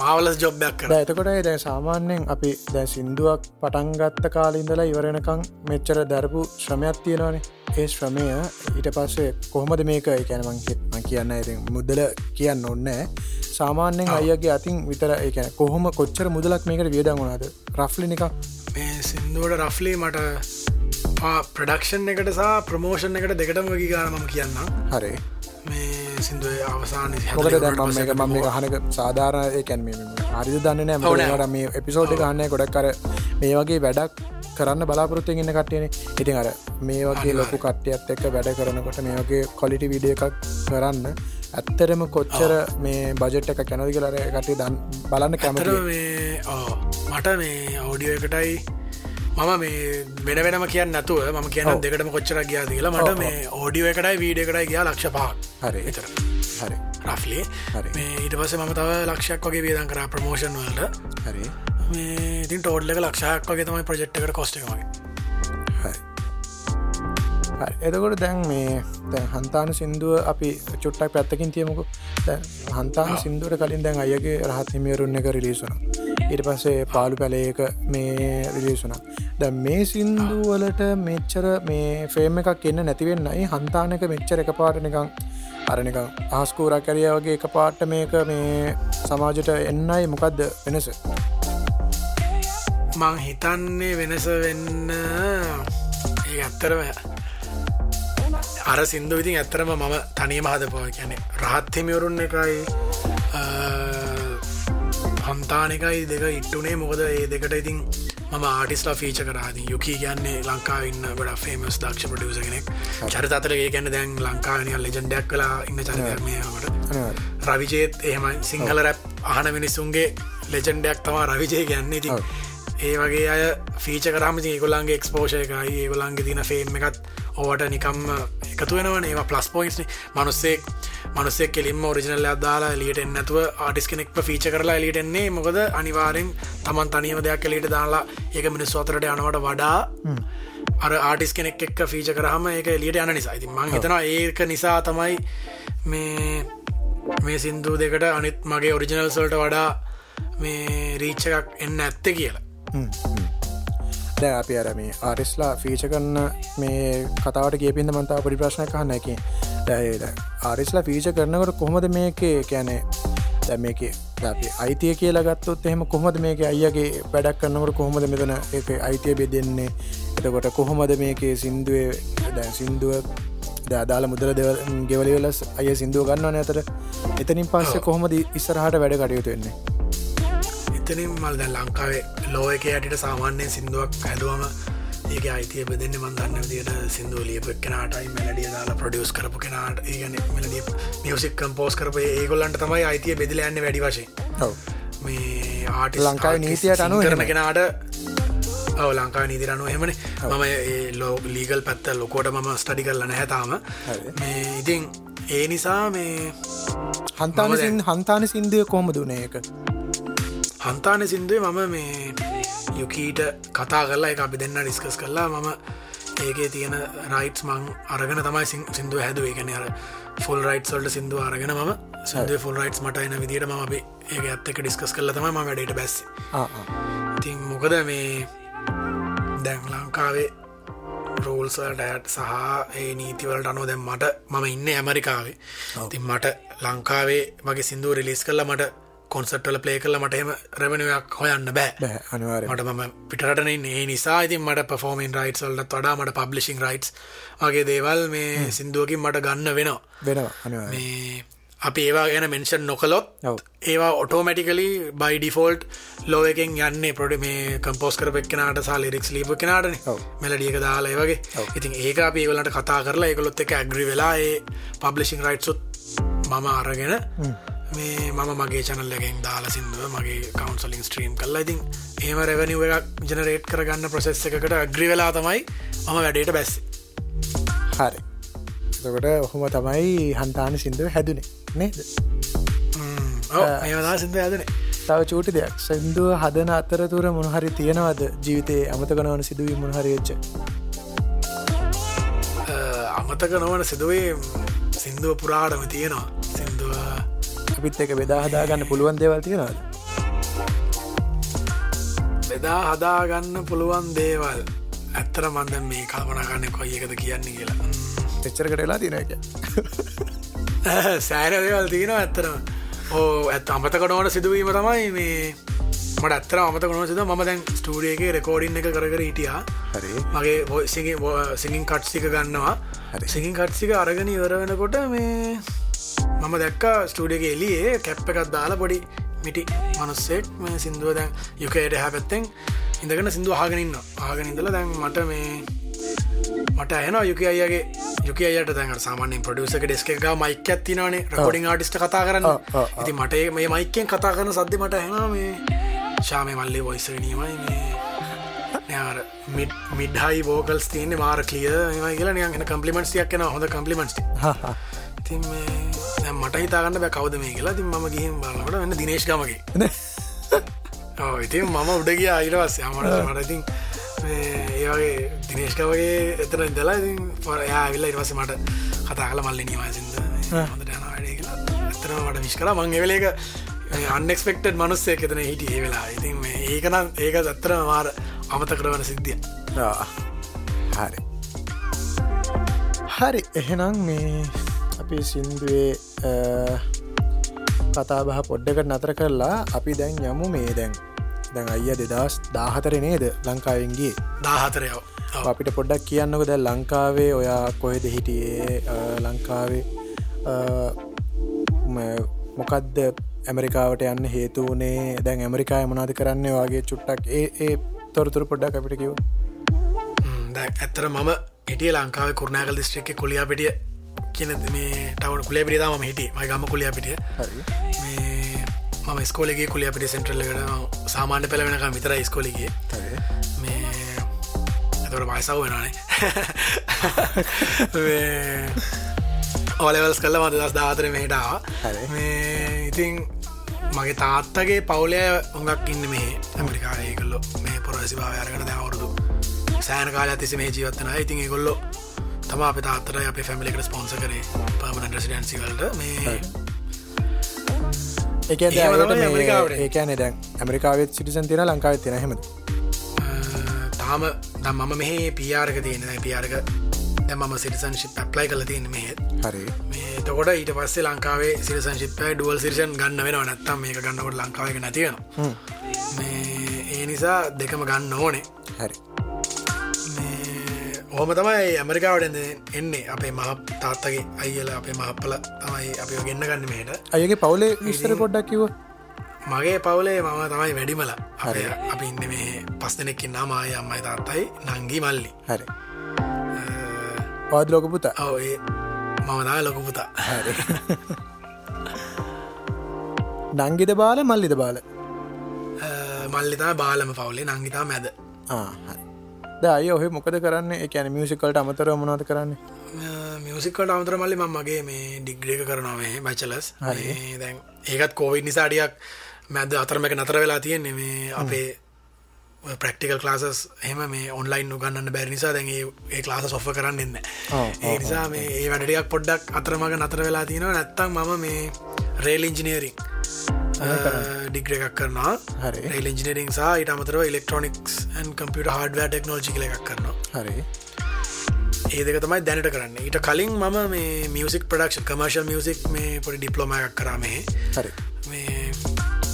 මාවලස් ජොබ්යක් කර එතකොට දැ සාමාන්‍යයෙන් අපි දැ සිින්දුවක් පටන්ගත්ත කාලින්දලා ඉවරෙනකං මෙච්චර දැරපු ශ්‍රමයක් තියෙනවානේ. ඒ ශ්‍රමය ඊට පස්සේ කොහොමද මේක? එකැනමං කියන්න ඇති මුදල කියන්න ඔන්නෑ සාමාන්‍යෙන් අයගේ අතින් විතර එකන කොහොම කොච්චර මුදලක් මේකට වියදන් වනාද රෆ්ලිනික මේ සින්දුවට රෆ්ලි මට ප්‍රඩක්ෂන් එකට සහ ප්‍රමෝෂන් එකට දෙකටම වගේ ගාන මම කියන්න හරි. මේ සිින්දුව අවසාන මොකට දැන් මම මේක මම මේ අහනක සාධාරණ ඒකැන් හරිද දන්න නෑ මට මේ එපිසෝඩ් ගන්න ගොඩක් කර මේ වගේ වැඩක් කරන්න බලාපොරොත්තු ඉන්න කටයන ඉතින් අර මේ වගේ ලොකු කට්ටියත් එක්ක වැඩ කරනකොට මේ වගේ කොලිටි විඩිය එකක් කරන්න ඇත්තරම කොච්චර මේ බජට් එක කැනදි කලර කටේ දන් බලන්න මේ ඕ. මට මේ ඔඩියෝ එකටයි මම මේ වෙන වෙනම කියන්න නැතුව ම කියන දෙකටම කොච්චර ගියා කියලා මට මේ ඕඩියෝ එකටයි වීඩ එකටයි ගියා ලක්ෂ පහක්. හරි. විතර. හරි. හරි. මේ ඊට පස ම තව ලක්ෂයක් වගේ වේදන් කර ප්‍රමෝෂන් වලට. හරි. මේ ඉතින් ටෝඩ්ල එක ලක්ෂයක් වගේ තමයි ප්‍රජෙක්්කට කොස්ට හරි. එතකොට දැන් මේ දැන් හන්තාන සිින්දුව අපි චුට්ටක් පැත්තකින් තියමුකු. හන්තාන සිින්දුවට කලින් දැන් අයගේ රහත් හිමියරුන්න එක රිලිසුන ඊට පස්සේ පාලු පැලේක මේ රිලිසුන ද මේ සින්දුවලට මෙච්චර මේ ෆේම එකක් එන්න නැතිවෙන්නයි හන්තානක මෙච්චර එක පාට නිකං අරනික ආස්කූරක් කැරිය වගේ එක පාට්ට මේක මේ සමාජට එන්නයි මොකක්ද වෙනස? මං හිතන්නේ වෙනස වෙන්න. ඒ ඇත්තරම අර සිින්දු විතින් ඇත්තරම මම තනීම හදපුව. කියන රහත්හිමිවරුන් එකයි හන්තානකයි දෙක ඉට්ටුනේ මොකද ඒ දෙකට ඉතින් මම ආටිස්ලා ෆීච කරාද යුකී කියන්නේ ලංකා ඉන්න ගොඩ ෆේමස් දක්ෂ පටියස කෙනෙක්. චරිතතර ඒ ගැන්න දැන් ලංකානය ලෙජන්ඩයක් කලා ඉන්න චරිතමට රවිජයත් එහෙමයි. සිංහල රැප් අහන මිනිස්සුන්ගේ ලෙජන්ඩයක් තමා රවිජය ගැන්න ඉති ඒ වගේ අය ෆීච කරම ඒගොල්ලන්ගේ එක්ස්පෝෂය එකයි ඒගොලන්ගේ තින ෆේම් එකත් ඕවට නිකම් එකතු වෙනවන. ඒවා ප්ලස් පොයින්ස් මනුස්සෙක් මනුස්සෙක් කෙලින්ම ඔරිජනල් අදාලා ලියට එන්නතුව ආටිස් කෙනෙක් ෆීච කරලා එලියට එන්නේ. මොකද අනිවාරෙන් තමන් තනියම දෙයක් කලට දාලා ඒක මිනිස් අතරට යනවට වඩා අර ආටිස් කෙනෙක් එක්ක ෆීච කරහම ඒක එලියට යන නිසා. ඉතින් මං හිතනවා ඒක නිසා තමයි මේ මේ සින්දු දෙකට අනිත් මගේ ඔරිජිනල් සල්ට වඩා මේ රීච්ච එකක් එන්න ඇත්ත කියලා දැ අපි අර මේ ආරිස්ලා ෆීච කරන්න මේ කතාවට ගේපින්ද මන්තා පොඩි ප්‍රශ්න කහන්න එක. දැද ආරිස්ලා ෆීච කරනකට කොහොමද මේකේ කැනේ දැ මේක අපි අයිතිය කියලා ගත්තොත් එහෙම කොහොමද මේක අයියගේ වැඩක් කරන්නකට කොහොමද මෙතන එක අයිතිය බෙදෙන්නේ? එතකොට කොහොමද මේකේ සින්දුවේ දැ සින්දුව දාදාල මුදල ගෙවලවලස් අය සිින්දුව ගන්නවන අතර එතනින් පස්සේ කොහොමද ඉස්සරහට වැඩ කටයුතු වෙන්නේ එතනින් මල් දැ ලංකාවේ ලෝ එක යටට සාමාන්‍යයෙන් සිින්දුවක් ඇදුවම ඒක අයිතිය බෙදන්න මන්දන්න දිට සිින්දුව ලියප කෙනටයි මැලඩිය දාලා ප්‍රඩියස් කරපු කෙනට. ඒගන මලඩිය මියසික් කම්පෝස් කරප ඒගොල්ලන්ට තමයි අයිතිය බෙදිල යන්න වැඩි වශය මේ ආට ලංකාව නීතියට අනු කරන කෙනාට ඔව ලංකා නීතිරනුව හෙමන මම ලෝ ලීගල් පැත්ත ලොකෝට මම ස්ටඩි කරලන හැතාම මේ ඉතින් ඒ නිසා මේ හන්තාන හන්තාන සින්දුය කොහොම දුනේ එක හන්තාන සිින්දුවේ මම මේ යුකීට කතා කරලා එක අපි දෙන්න ඩිස්කස් කරලා මම ඒකේ තියෙන රයිටස් මං අරගෙන තමයි සිින්දුව හැදුවේ. එකන අර ෆුල් රයිට් සොල්ට සිින්දුව අරගෙන ම සද ෆුල් රයිටස් මට එන විදිට ම අපි ඒක ඇත් එක ඩිස්කස් කරල තම ම වැඩට බැස් තින් මොකද මේ දැන් ලංකාවේ රෝල්සල්ට ඇට් සහ ඒ නීතිවලට අනුව දැම් මට මම ඉන්න ඇමරිකාවේ. තින් මට ලංකාවේ මගේ සිින්දුව රිලිස් කරලා මට කොන්සට්වල ප්ලේ කල මට එම රැවනුවක් හොයන්න බෑ. අනිවාරමට ම පිටරටන ඒ නිසා ඉතින් මට පෆෝමන් රයිට් සල්ලත් වඩා මට පබ්ලිසිං රයිටස් වගේ දේවල් මේ සිින්දුවකින් මට ගන්න වෙනවා. වෙන මේ අපි ඒවා ගැන මෙන්ෂන් නොකලොත් ඒවා ඔටෝමටිකලි බයි ඩිෆෝල්ට් ලෝ එකෙන් යන්නේ පොඩි මේ කම්පෝස් කරපක්නට සා ලිරික්ස් ලීප කෙනටන මෙලඩියක දාලා වගේ. ඉතින් ඒක අපි ඒවලට කතා කරලා ඒකොලොත් එක ඇග්‍රි වෙලා ඒ පබ්ලිසිං රයිට්සුත් මම අරගෙන මේ මම මගේ චනල් එකෙන් දාලා සිින්දුව මගේ කවන්සලින් ස්ට්‍රීම් කල්ලා ඉතින් ඒම රැවනිව එකක් ජනරේට් කරගන්න ප්‍රසෙස් එකට අග්‍රි වෙලා තමයි මම වැඩේට බැස් හරි. එතකොට ඔහොම තමයි හන්තාන සිින්දුව හැදුනේ නේද? ඒදා සිින්ද ඇදන තව චූටි දෙයක්. සැන්දුව හදන අතරතුර මොනහරි තියෙනවද ජීවිතය? අමතක නොවන සිදුවී මොනහරිච්ච අමතක නොවන සිදුවේ සිින්දුව පුරාටම තියෙනවා. සිින්දුව අපිත් එක බෙදා හදාගන්න පුළුවන් දේවල් තියෙනවාද? බෙදා හදාගන්න පුළුවන් දේවල්. ඇත්තර මන්ද මේ කල්පනගන්න කොයි එකද කියන්නේ කියලා. එච්චරකට වෙලා තින එක සෑර දේවල් තියෙනවා ඇත්තරම ඕ ඇත් අමතක නොවට සිදුවීම තමයි මේ මට ඇත්තර අමත කොන සිද ම දැන් ස්ටඩියගේ රෙකෝඩින් එක කරකර හිටියා. මගේ සිගින් කට්සික ගන්නවා. සිගින් කට්සික අරගෙන ඉවර වෙනකොට මේ මම දැක්ක ස්ටඩියක එලියේ කැප් එකත් දාලා පොඩි මිටි මනුස්සෙක් මේ සිින්දුව දැන් යුකයට හැපැත්තෙන් ඉඳගෙන සිින්දුව ආගෙනන්න ආගෙනඉදල දැන් මට මේ මට ඇන යුක අයගේ යුක අයට දැන් සාමානෙන් පොඩියසක ඩෙස්ක එක මයික ඇතිනනේ රකොඩින් ආටිස්ට කතා කරන්න. ඉති මට මේ මයිකෙන් කතා කරන සද්‍ය මට හැන මේ ශාමය මල්ලේ වොයිස නීමයි මේ. මිඩ් මිඩ්හයි බෝකල්ස් තියන්නේ මාර කලිය මේ කියලා නියගෙන කම්පලිමන්ස්තියක් කෙන හොඳ කම්පලිමන්ස්ට ඉතින් මට හිතාගන්න බෑ කවද මේ කියලා. තින් ම ගිහිම් බලකට වන්න දිනේශ්ගමගේ ඉතින් මම උඩ ගිය අයිරවස් යමට මටඉතින් ඒවගේ දිනේශ්කවගේ එතන ඉදලා ඉතින් පොරයා විල්ල ඉරවස මට කතා කල මල්ල නිවාසිද හොඳට යන වැඩේ කියලා. ඇතන මට විශ් කලා මං එවලේක අන්නෙක්ස්පෙක්ටඩ් මනුස්සේ එතන හිට ඒ වෙලා ඉතින් ඒකනම් ඒක ඇත්තර මාර අමත කරවන සිද්ධිය හරි. හරි. එහෙනම් මේ අපි සින්දුවේ කතා බහ පොඩ්ඩකට නතර කරලා අපි දැන් යමු මේ දැන්. දැන් අයිය දෙදස් දාහතර නේද ලංකාවෙන්ගේ දාහතරයෝ අපිට පොඩ්ඩක් කියන්නක දැ ලංකාවේ ඔයා කොහෙද හිටියේ? ලංකාවේ මොකක්ද ඇමරිකාවට යන්න හේතුවනේ දැන් ඇමරිකා මනාද කරන්න වගේ චුට්ටක් ඒ ඒ තොරතුර පොඩ්ඩක් අපිට කිව ඇත්තර මම හිටිය ලංකාව කුරණාගල් දිස්ත්‍රික්ක කොලියා පිටිය කියන මේ ටවන් කුලේ පිරිදා ම හිට මයි ගම කුලිය පිටිය මේ මම ස්කෝලගේ කුලිය පිටි සෙන්ට්‍රල්ලකට සාමාන්‍ය පෙළ වෙනක විතර ස්කෝලිගේ මේ ඇතවට මයිසාව වෙනනේ ඕලෙවල්ස් කල්ල මද දස් දාතර මේටාව මේ ඉතින් මගේ තාත්තගේ පවුලය උඟක් ඉන්න මේ ඇමරිකාරය කල්ලො මේ පොරසිභාව අරගෙන දැවරුදු සෑන කාල ඇතිසි මේ ජීවත්තන ඉතින් ගොල්ලො තම අප තාත්තර අප පැමිලිකට ස්පොන්ස කරේ පමන රසිඩන්සිවල්ට මේ. ඒකන දැන් ඇමරිකාවත් සිටිසන් තින ලංකාවත් තින හෙම තාම දම් මම මෙහේ පියාරක තියෙන පියාරක මම සිරිසන් ශිප් ප්ලයි කල තියෙන මෙහෙත් හරි. මේ තකොට ඊට පස්සේ ලංකාවේ සිරසන් ශිප්පය ඩුවල් සිරිෂන් ගන්න වෙන නැත්තම් මේක ගන්නකොට ලංකාවක නැතිවෙන හ්ම්. මේ ඒ නිසා දෙකම ගන්න ඕනේ. හරි මේ ඕහම තමයි ඇමරිකාවට එන්නේ අපේ මහ තාත්තගේ අයිල අපේ මහප්පල තමයි අපි ගෙන්න්න ගන්න මේට අයගේ පවුලේ විස්තර පොඩ්ඩක් කිව මගේ පවුලේ මම තමයි වැඩිමල. අප අපි ඉන්න මේ පස් දෙනෙක්කින් නාමය අම්මයි තාත්තයි නංගී මල්ලි. හරි. පවද ලෝක පුතා? ඔව ඒ මම දා ලොකු පුතා. හරි. නංගිද බාල මල්ලිද බාල? මල්ලිතා බාලම පවුලේ නංගිතා මැද. ද අය ඔහ මොකද කරන්න? එකැන මියසිකල්ට අමතර මනවද කරන්න? මියසිකට අමතර මල්ලි මගේ මේ ඩිග්‍රේක කරනවේ බචලස් දැන් ඒකත් කෝවිඩ් නිසාඩියක් මැද අතරමක නතර වෙලා තියෙන්නේ. මේ අපේ ප්‍රක්ටිකල් ලාසස් හෙම මේ ඔන්ලයින් උගන්න බැරි නිසා දැන්ගේ ඒ ලාස සොෆ කරන්න එන්න ඒ නිසා මේ ඒ වැඩටියක් පොඩ්ඩක් අතරමග නතර වෙලා තියෙනවා. නැත්තම් මම මේ රේල් ඉංජිනීරිං ඩිග්‍ර එකක් කරනවා. හරි. රේල් ඉංජිනීරිං සහ ඉට අමතරව ඉලෙක්ට්‍රොනික්ස් න් කම්පියට හඩවෑ ටෙක්නෝජි එකක් කරනවා. හරි. ඒදක තමයි දැනට කරන්න. ඊට කලින් මම මේ මියසික් ප්‍රඩක්ෂ කමර්ශල් මියසික් මේ පොඩි ඩිප්ලෝම එකක් කරමේ හරි. මේ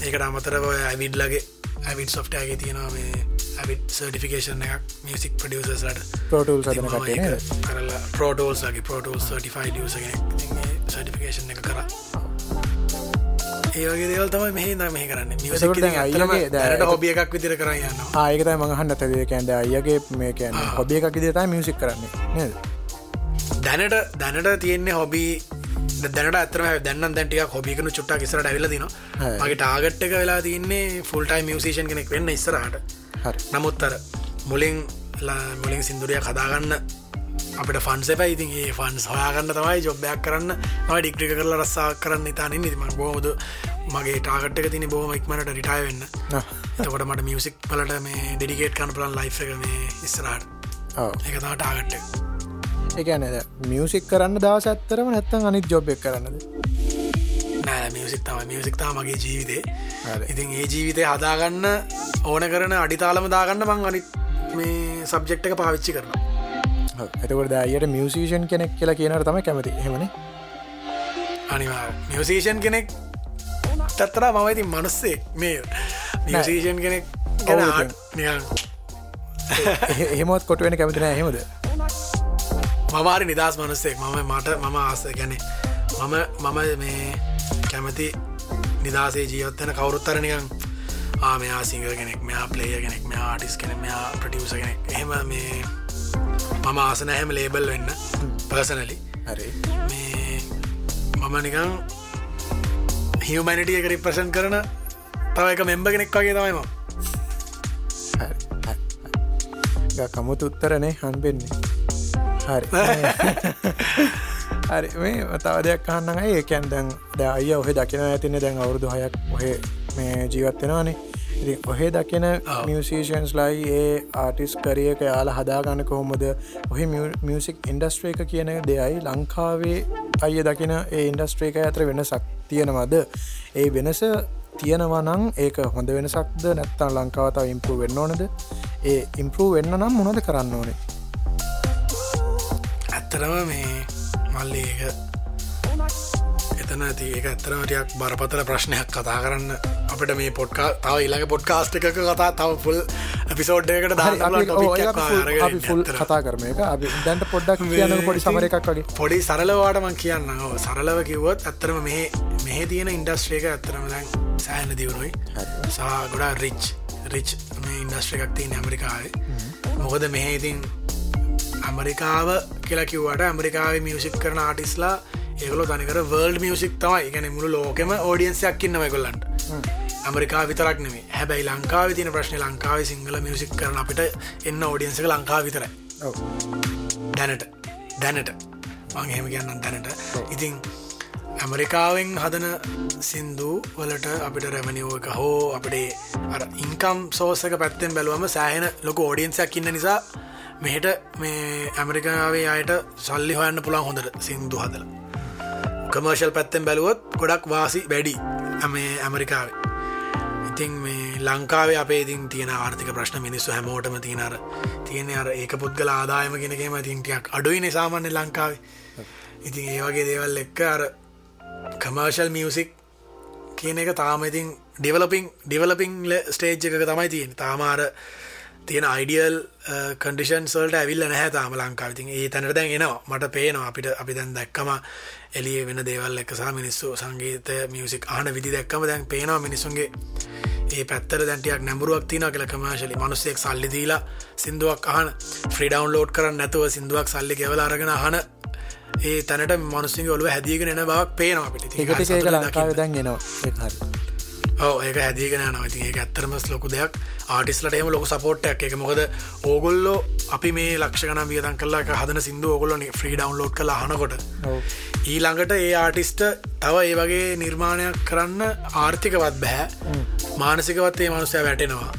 ඒකට අමතරව ඇවිඩ්ලගේ ඇවිඩ් සොෆ්ටෑගේ තියෙනවා මේ ඇවිඩ් සර්ටිෆිකේෂන් එකක් මියසික් ප්‍රඩියසලට පෝටල් කරලා පෝටෝල්ස්ගේ පෝටෝල් සටිෆයි සටිෆිකේෂන් එක කර ඒවගේ දේවල් තමයි මෙහි දම මේ කරන්න. දැනට හොබිය එකක් විදිර කරන්න ආයකත මහන්න තදේ කැන්ද අයගේ මේ කැන හොබිය එකක් දිට මියසික් කරන්නේ. දැනට දැනට තියෙන්නේ හොබී දැනට ඇතරම දැන්න දැටිය හොබිකනු චුට්ටක් ඉසරට ඇවිලදින. මගේ ටාගට් එක වෙලා තින්නේ ෆුල්ටයි මියසිෂන් කෙනෙක් වෙන්න ඉස්සරහට. නමුත්තර මුලින් මුලින් සිින්දුරිය කදාගන්න අපට ෆන්ස පැයිතින් ඒ ෆන්ස් හොයාගන්න තමයි ජොබ්බයක් කරන්න. මයි ඩික්්‍රික කරලා රස්සා කරන්න ඉතානින් නිතිම බෝද මගේ ටාගට් එක තින බෝම ඉක්මට රිටය වෙන්න. එතකොට මට මියසික් පලට මේ ඩෙඩිකේට් කන පලන් ලයි් එක මේ ඉස්සරහට. එක තම ටාගට් එක. එකන මියසික් කරන්න දවස ඇත්තරම නැත්තන් අනිත් ජොබ්බෙක් කරන්නද? නෑ මියසික් තම මියසික් තා මගේ ජීවිතේ. ඉතින් ඒ ජීවිතය හදාගන්න ඕන කරන අඩිතාලම දාගන්න මං අනි මේ සබ්ජෙක්් එක පාවිච්චි කරන එතකොට අයට මියසිෂන් කෙනෙක් කියලා කියනට තම කැමති. හෙමන අනිවා මියසේෂන් කෙනෙක් තත්තර මම ඉතින් මනුස්සේ මේ මියසේෂන් කෙනෙක් එහෙමත් කොටුවෙන කැමතින හෙමද මවාරි නිදස් මනුස්සෙක්. මම මට මම ආස ගැන මම මම මේ කැමති නිදසේ ජීවත්තන කවුරුත්තරනිකන් ආමයා සිංහ කෙනෙක් මෙයා පලේය කෙනෙක් මෙයා ආටිස් කෙනෙ මෙයා ප්‍රටියස කෙනෙක්. එහෙම මේ මම ආසන හැම ලේබල් වෙන්න. පර්සනලි හරි. මම නිකං හිවමැනිටිය රිප්‍රසන් කරන තව එක මෙම්බ කෙනෙක් වගේ තමයිම කමුතු උත්තරනේ හන්බෙන්නේ හරි. [LAUGHS] හරි මේ තව දෙයක් කහන්න ඒ කැන් දැන් ද අය ඔහෙ දකින ඇතින. දැන් අවුරුදු හයක් ඔහෙ මේ ජීවත්වෙනවානේ ඔහෙ දකින මියසිෂන්ස් ලයි ඒ ආටිස් කරියක යාල හදාගන්න කොහොමද? ඔහෙ මියසික් ඉන්ඩස්ට්‍රේ එක කියන දෙයයි ලංකාවේ අය දකින ඒ ඉන්ඩස්ට්‍රේක ඇතර වෙනසක් තියෙනවද? ඒ වෙනස තියෙනවනං ඒක හොඳ වෙනසක්ද? නැත්තන් ලංකාවතාව ඉම්පරූ වෙන්න ඕනද? ඒ ඉම්පරූ වෙන්න නම් මොනද කරන්න ඕනේ? ඇත්තරම මේ මල්ලි ඒක එතන ඇති ඒක ඇත්තරමටයක් බරපතල ප්‍රශ්නයක් කතා කරන්න. අපිට මේ පොට්කා තව ඉල්ළඟ පොඩ්කාස්ට එකක කතා තව ෆුල් පිසෝඩ්ඩයකට හරි, අපි- ඔව්, ඒක අපි full- අපි ෆුල් කතා කරම එක දැන්ට පොඩ්ඩක් කියන්න පොඩි සමර එකක් වගේ. පොඩි සරලවාටමන් කියන්න ඕ සරලව කිව්වොත් ඇත්තරම මෙහ මෙහ තියෙන ඉන්ඩස්ට්‍රේක ඇත්තරම දැන් සෑහන දියුණුයි. සා ගොඩා රිච් රිච් මේ ඉන්ඩස්ට්‍ර එකක් තියන ඇමරිකාවේ. මොකද මෙහ ඉතින් ඇමරිකාව කියලා කිවට ඇමරිකාව මියසික් කරන ආටිස්ලා ඒගොල තනිකර වර්ල්ඩ් මියසික් තමයි. ගැන මුළු ලෝකෙම ඕඩියන්සයක් ඉන්නම කොල්ලන්ට ඇමරිකා විතරක් නෙේ හැබැයි ලංකාව තින ප්‍රශ්න ලංකාව සිංහල මියසික් කරන අපිට එන්න ඕඩියන්සක ලංකා විතරයි. දැනට. දැනට. මං හෙම කියන්න දැනට. ඉතින් ඇමරිකාවෙන් හදන සින්දු වලට අපිට රැමනිෝ එක හෝ අපේ ඉන්කම් සෝසක පැත්තෙන් බැලුවම සෑහෙන ලොක ෝඩියන්සයක් ඉන්න නිසා මෙහෙට මේ ඇමරිකාවේ අයට සල්ලි හොයන්න පුළන් හොඳට සිින්දු හදල කමර්ශල් පැත්තෙන් බැලුවොත් ගොඩක් වාසි වැඩි ඇමේ ඇමරිකාවේ. ඉතින් මේ ලංකාවේ අපේ ඉතින් තියෙන ආර්ථික ප්‍රශ්න මිනිස්සු හැමෝටම තියෙනර තියෙන අර ඒක පුද්ගල ආදායම කෙනකම තින්ටයක් අඩුයි නිසාමන්න ලංකාවේ. ඉතින් ඒ වගේ දේවල් එක්ක අර කමර්ශල් මියසික් කියන එක තාම ඉතින් ඩිවලපිං ඩිවලපිං ස්ටේජ් එක තමයි තියෙන තාමාර තියෙන අයිඩියල් කන්ඩිෂන් සල්ට ඇවිල්ල නැහැ තාම ලංකාවිතින් ඒ තැනට දැන් එනවා. මට පේනවා අපිට අපි දැන් දැක්කම එලිය වෙන දේවල් එකසා මිනිස්සු සංගීත මියසික් ආන විදි දැක්කම දැන් පේනවා මිනිසුන්ගේ ඒ පැත්තර දැටියක් නැඹරුවක් තින කියල කමශලි මනුස්සෙක් සල්ලිදීලා සිින්දුවක් අහන ෆ්‍රීඩවන් ලෝඩ් කරන්න නැතුව සිින්දුවක් සල්ලි කෙවල අරගෙන අහන ඒ තැනට මනුස්සිංහ ඔලුව හැදියගෙන එන බවක් පේනවා පිට ඒකට ඒක ලංකාව දැන් එනවා. ඕ ඒක හැදිගෙන නවති ඒ ඇත්තරමස් ලොකු දෙයක්. ආටිස්ලට එම ලොක සපෝට්ටක් එක මොකද ඕගොල්ලෝ අපි මේ ලක්ෂණ වියදන් කල්ලා හදන සිින්දු ඔගොලොන ෆ්‍රී ඩවන්ලෝඩ් කළ හනකොට ඊළඟට ඒ ආටිස්ට තව ඒ වගේ නිර්මාණයක් කරන්න ආර්ථිකවත් බැහැ මානසිකවත් ඒ මනුසය වැටෙනවා.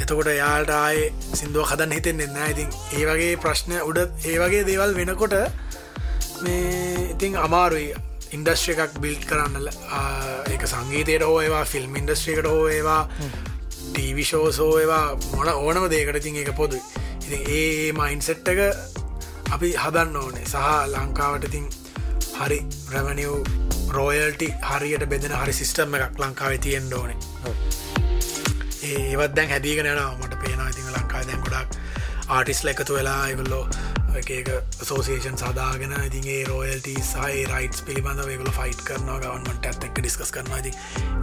එතකොට යාට ආය සිින්දුව හදන් හිතෙන් එන්න ඉතින් ඒ වගේ ප්‍රශ්නය උඩ ඒ වගේ දේවල් වෙනකොට මේ ඉතින් අමාරුයි ඉන්ඩස්්‍ර එකක් බිල්් කරන්න එක සංගීතයට හෝ ඒවා ෆිල්ම් ඉන්ඩස්ට්‍රිකට හෝ ඒවා ටීවිශෝසෝ ඒවා මොන ඕනම දේකට තින් එක පොදුයි. ඉති ඒ මයින්සෙට් එක අපි හදන්න ඕනේ. සහ ලංකාවට තින් හරි ප්‍රමනිව් රෝයල්ටි හරියට බෙදෙන හරි සිිස්ටම් එකක් ලංකාව තියෙන් ඕනේ. ඒවත් දැන් හැදිගෙන න මට පේනවා ඉතින් ලංකා දැන් ගොඩක් ආටිස්ල එකතු වෙලා එගුල්ලෝ එක සෝසේෂන් සදාගෙන ඉතින්ගේ රෝයල්ට සයි රයිටස් පිළිබඳ වේගල ෆයිට් කරන ගවන්මට ඇත්තක් ඩිස්කස් කරන ති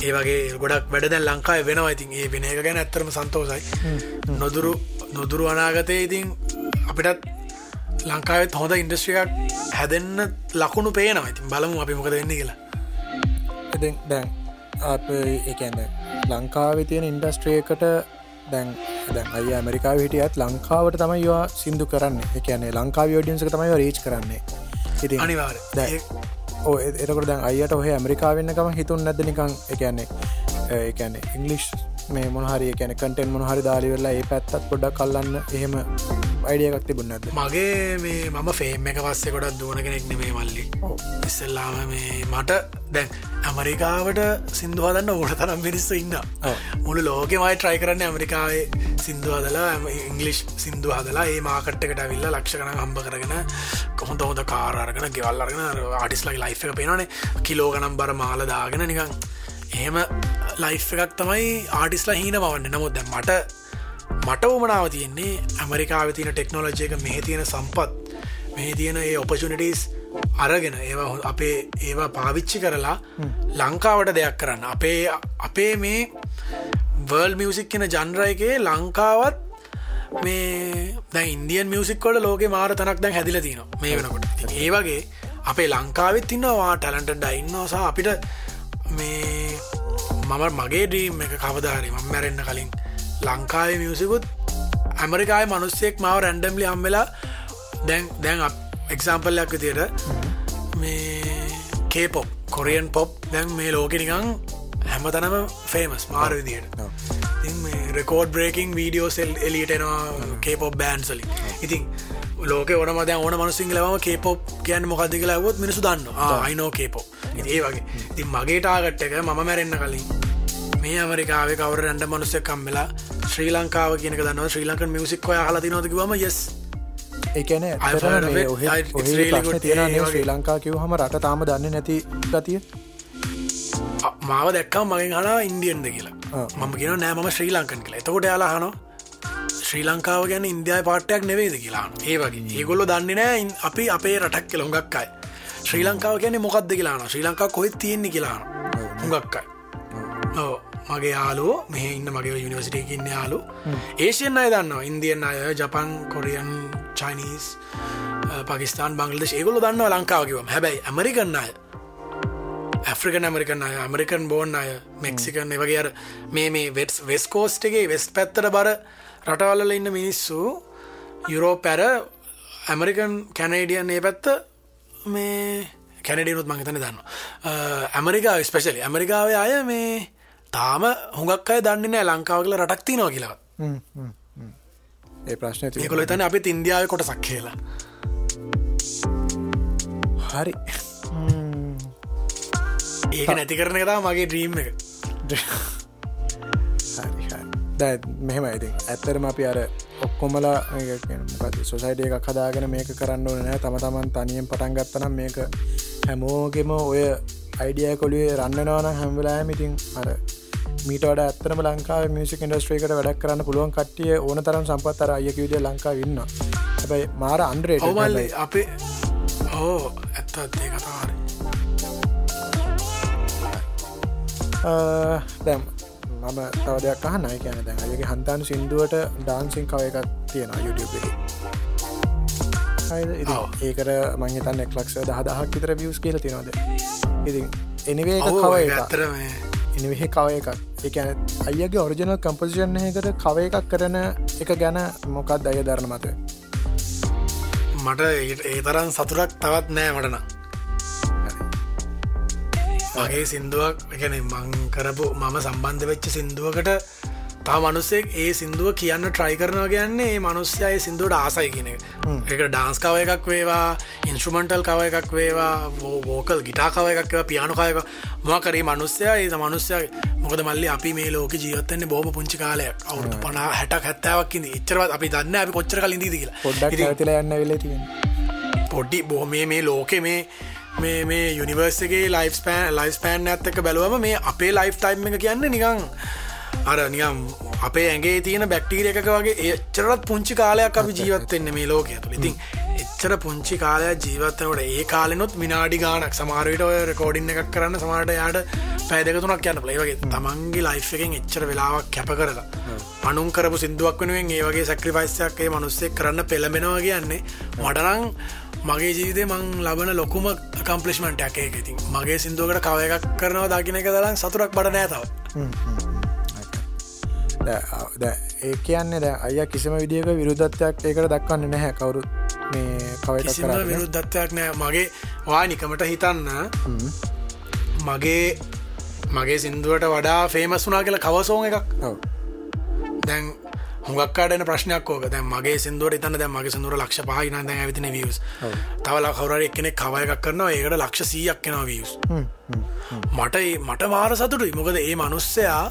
ඒවගේ ගොඩක් වැඩ ලංකායි වෙනවා. ඉතින් ඒ වෙන එක ගැන ඇත්තරම සන්තෝසයි නොදුරු නොදුරු අනාගතය ඉතින් අපිටත් ලංකාවත් හොඳ ඉන්ඩස්ට්‍රියක් හැදෙන්න්න ලකුණු පේනවා. ඉතින් බලමු අපි මොකද වෙන්න කියලා. දැන් අප එකන්න ලංකාව තියෙන ඉන්ඩස්ට්‍රියකට දැන් දැන් අය ඇමරිකා හිටියත් ලංකාවට තමයි යවා සිින්දු කරන්න. එකන්නේ ලංකාව ෝඩියන්සක තමයි රේච් කරන්නේ. ඉති අනිවාර ඕ එතකට දැන් අයට ඔහ ඇමරිකාවෙන්නකම හිතුන් නැද නිකං එකන්නේ එකන්නේ ඉංගලිෂ් මේ මොහරි කියන කටෙන් මොහරි දාලිවෙල්ලා ඒ පැත්තත් පොඩක් කල්ලන්න එහෙම අයිඩියකක් තිබුන්නද මගේ මේ මම ෆේම් එක පස්සේ ගොඩක් දුවන කෙනෙක් නෙමේ මල්ලි. ඉස්සල්ලාම මේ මට දැන් ඇමරිකාවට සිින්දුවදන්න ඕට තරම් මිනිස්සු ඉන්න මුළු ලෝකෙමයි ට්‍රයි කරන්න ඇමරිකාවේ සිින්දුවදලා ඉංගලිෂ් සිින්දු හදලා ඒ මාකට්කට විල්ල ලක්ෂකන හම්බ කරගෙන කොහොඳ හොඳ කාරගෙන ගෙවල්ලරගෙන ආටිස්ලයි ලයි් එක පේනනේ කිලෝ ගනම් බර මාල දාගෙන නිකං එහෙම ලයිෆ් එකක් තමයි ආටිස්ලා හීන වන්න නමුත් දැ මට මට ඕමනාව තියෙන්නේ ඇමරිකාව තියන ටෙක්නෝලජය එක මෙහ තියෙන සම්පත් මෙහ තියෙන ඒ ඔපචනිටස් අරගෙන ඒවා අපේ ඒවා පාවිච්චි කරලා ලංකාවට දෙයක් කරන්න. අපේ අපේ මේ වර්ල් මියසික් කියෙන ජන්රයගේ ලංකාවත් මේ දැ ඉන්දියන් මියසික්කොල ලෝක මාර තනක් දැන් හැදිල තින මේ වෙනකොට. ඒ වගේ අපේ ලංකාවෙත් තින්නවා ටැලන්ට ඩයින්නසා අපිට මේ මම මගේ ඩීම් එක කවදාරි මම මැරෙන්න්න කලින් ලංකාවේ මියසිකුත් ඇමරිකායි මනුස්සෙක් මාව රැන්ඩම්ලි හම්වෙලා දැන් දැන් එක්සාම්පල්ලයක් විතියට මේ කේපොප් කොරියන් පොප් දැන් මේ ලෝක නිකං හැම තනම ෆේමස් මාර විදියට. රෙකෝඩ් බ්‍රේකින් වීඩියෝ සෙල් එලියටනවා කේපොප් බෑන්සලි ඉතින් ලෝක ඕන මද ඕන මනුසිං ලව කේපොප් කියන්න මොකද කියලා ඇවොත් මිනිසු දන්න අයිනෝ කේපෝ ඒ වගේ. ඉතින් මගේ ටාගට් එක මම මැරෙන්න්න කලින් මේ ඇමරිකාව කවර රැන්ඩ මනුස්සය කම්වෙලා ශ්‍රී ලංකාව කියනක දන්න ශ්‍රී ලංකන් මියසික් ඔය හල නොතිකවම යෙස් ඒකන ශ්‍රී ලංකා කිව හම රට තාම දන්න නැති ගතිය? මාව දැක්කම් මගෙන් හලා ඉන්දියන්ද කියලා මම කියෙන නෑ මම ශ්‍රී ලංකන් කියලා. එතකොට යාලා හනවා ශ්‍රී ලංකාව ගැන ඉන්දයා පාටයක් නෙවේද කියලා ඒ වගේ. ඒගොල්ලො දන්නේ නෑ අපි අපේ රටක් කෙළ හොඟක්කයි ශ්‍රී ලංකාව කියන්නේ මොකක්ද කියලාන ශ්‍රී ලංකා කොහෙත් තියෙන්නේ? කියලාන හොඟක්කයි ඕ මගේ යාලෝ මෙහ ඉන්න මගේ යුනිවසිටකින්න යාලු ඒෂයෙන් අය දන්නවා. ඉන්දියන් අය Japan Korean Chinese Pakistan Bangladesh ඒගොල දන්නවා ලංකාවකිවම හැබැයි ඇමරිකන්න අය ඇෆ්‍රිකන් ඇමරිකන් අය ඇමරිකන් බෝන් අය මෙක්සිකන් වගේ අර මේ මේ වෙටස් වෙස් කෝස්ටගේ වෙස් පැත්තර බර රටවල්ල ඉන්න මිනිස්සු යුරෝ පැර ඇමරිකන් කැනේඩියන් ඒ පැත්ත මේ කැනඩියනුත් මංහිතන දන්න ඇමරිකා ස්පෙශලි ඇමරිකාව අය මේ තාම හොඟක් අය දන්නේ නෑ ලංකාව කියල රටක් තිනවා කියලා ඒ ප්‍රශ්න. ඒකොල තන අපි ඉන්දියාව කොට සක් කියලා. හරි ඒක නැති කරන කතා මගේ ඩ්‍රීම් එක. දැ මෙහෙම ඉති ඇත්තරම අපි අර ඔක්කොමලා සොසයිඩ එකක් හදාගෙන මේක කරන්න ඕන නෑ තම තමන් තනියෙන් පටන් ගත්තනම් මේක හැමෝගෙම ඔය අයිඩිය කොළුවේ රන්නනවන හැම්වෙලාම ඉතින් අර මීට වඩ ඇත්තරම ලංකාව මියසික ඉන්ඩස්ට්‍රේකට වැඩක් කරන්න පුළුවන් කට්ටිය ඕන තරම් සම්පත් අර අයක විදිය ලංකා ඉන්න හැබයි මාර අන්ඩ්‍රේට ඔවල්ල අපේ ඕ ඇත්ත අත්තේ කතාරි දැම් මම තව දෙයක් අහන්නයි කියන දැන් අයගේ හන්තාන සිින්දුවට ඩාන්සිං කව එකක් තියෙනවා YouTube ඒකට මංහිතන් එක්ලක්ෂ දහදහක් විතර වියස් කියල තිනවද ඉතින් එනිවේ කව ඇතරම එනිවෙහෙ කව එකක්. එකන අයගේ ඔරිජනල් කම්පසිෂන් එකට කව එකක් කරන එක ගැන මොකක්ද අය දරන මත මට ඒ තරන් සතුරක් තවත් නෑ මටන මගේ සිින්දුවක් එකන මං කරපු මම සම්බන්ධ වෙච්ච සිින්දුවකට තා මනුස්සෙක් ඒ සිින්දුව කියන්න ට්‍රයි කරනවා කියන්නේ ඒ මනුස්්‍යය සිින්දුවට ආසයි කියන එක. ඩාන්ස් කව එකක් වේවා ඉන්ස්ට්‍රමන්ටල් කව එකක් වේවා වෝකල් ගිටා කව එකක් පියානුකායක මොකරේ මනුස්්‍යය ඒ මනුස්්‍යය මොකද මල්ලි අපි මේ ලෝක ජීවත්තන්නේ බෝම පුංචි කාලයක්. අවුදු පනා හැටක් හැත්තාවක්කිද ඉච්චරවත් අපි දන්න අපි කොච්චර කලින් දී කියලා. පොඩ්ඩක් තිල යන්න වෙල පොඩ්ඩි බොහොමේ මේ ලෝකෙ මේ මේ මේ යුනිවර්සගේ ලයිස් පෑන් ලයිස් පෑන් ඇත්තක බැලුවම මේ අපේ ලයිෆ් ටයිම් එක කියන්න නිකං අර නියම් අපේ ඇගේ තියෙන බැක්ටීර එකක වගේ එච්චරත් පුංචි කාලයක් අපි ජීවත්වෙන්න මේ ලෝකය තුළ ඉතින් එච්චර පුංචි කාලයක් ජීවත්තනට ඒ කාලනොත් මිනාඩි ගානක් සමාරයට ඔය රකෝඩින්න එකක් කරන්න සමාට යාට පැදකතුනක් යන්න පලේවගේ තමන්ගේ ලයිෆ් එකෙන් එච්චර වෙලාවක් කැප කරලා පනුම් කරපු සිින්දුවක් වෙනුවෙන් ඒ වගේ සැක්‍රිපයිස්යක්ගේ මනුස්සෙක් කරන්න පෙළමෙනවා කියන්නේ. වඩරං මගේ ජීවිතේ මං ලබන ලොකුම කම්පලිශ්මන්ටයක් එක ඉතින් මගේ සිින්දුවකට කව එකක් කරනවා දකින එක දලන් සතුරක් බඩ නෑතාව ඒ කියන්නේ ද අය කිසිම විදිියක විරුද්ධත්වයක් ඒකට දක්වන්න නැහැ. කවුරුත් මේ කවයි විරුද්ධත්වයක් නෑ මගේ වානිකමට හිතන්න මගේ මගේ සිින්දුවට වඩා ෆේමස් වනා කියලා කවසෝන් එකක්. දැන් හුගක්කාඩන ප්‍රශ්නයක් ෝක දැ මගේ සිදුවට තන දැ මගේ සිදුර ලක්ෂ පහහින දැ ඇවිතින වියස් තවල කවර එක්කෙනෙ කවය එකක් කරනවා ඒකට ලක්ෂ සීයක් කෙන වියස් මට මට මාර සතුටුයි. මොකද ඒ මනුස්සයා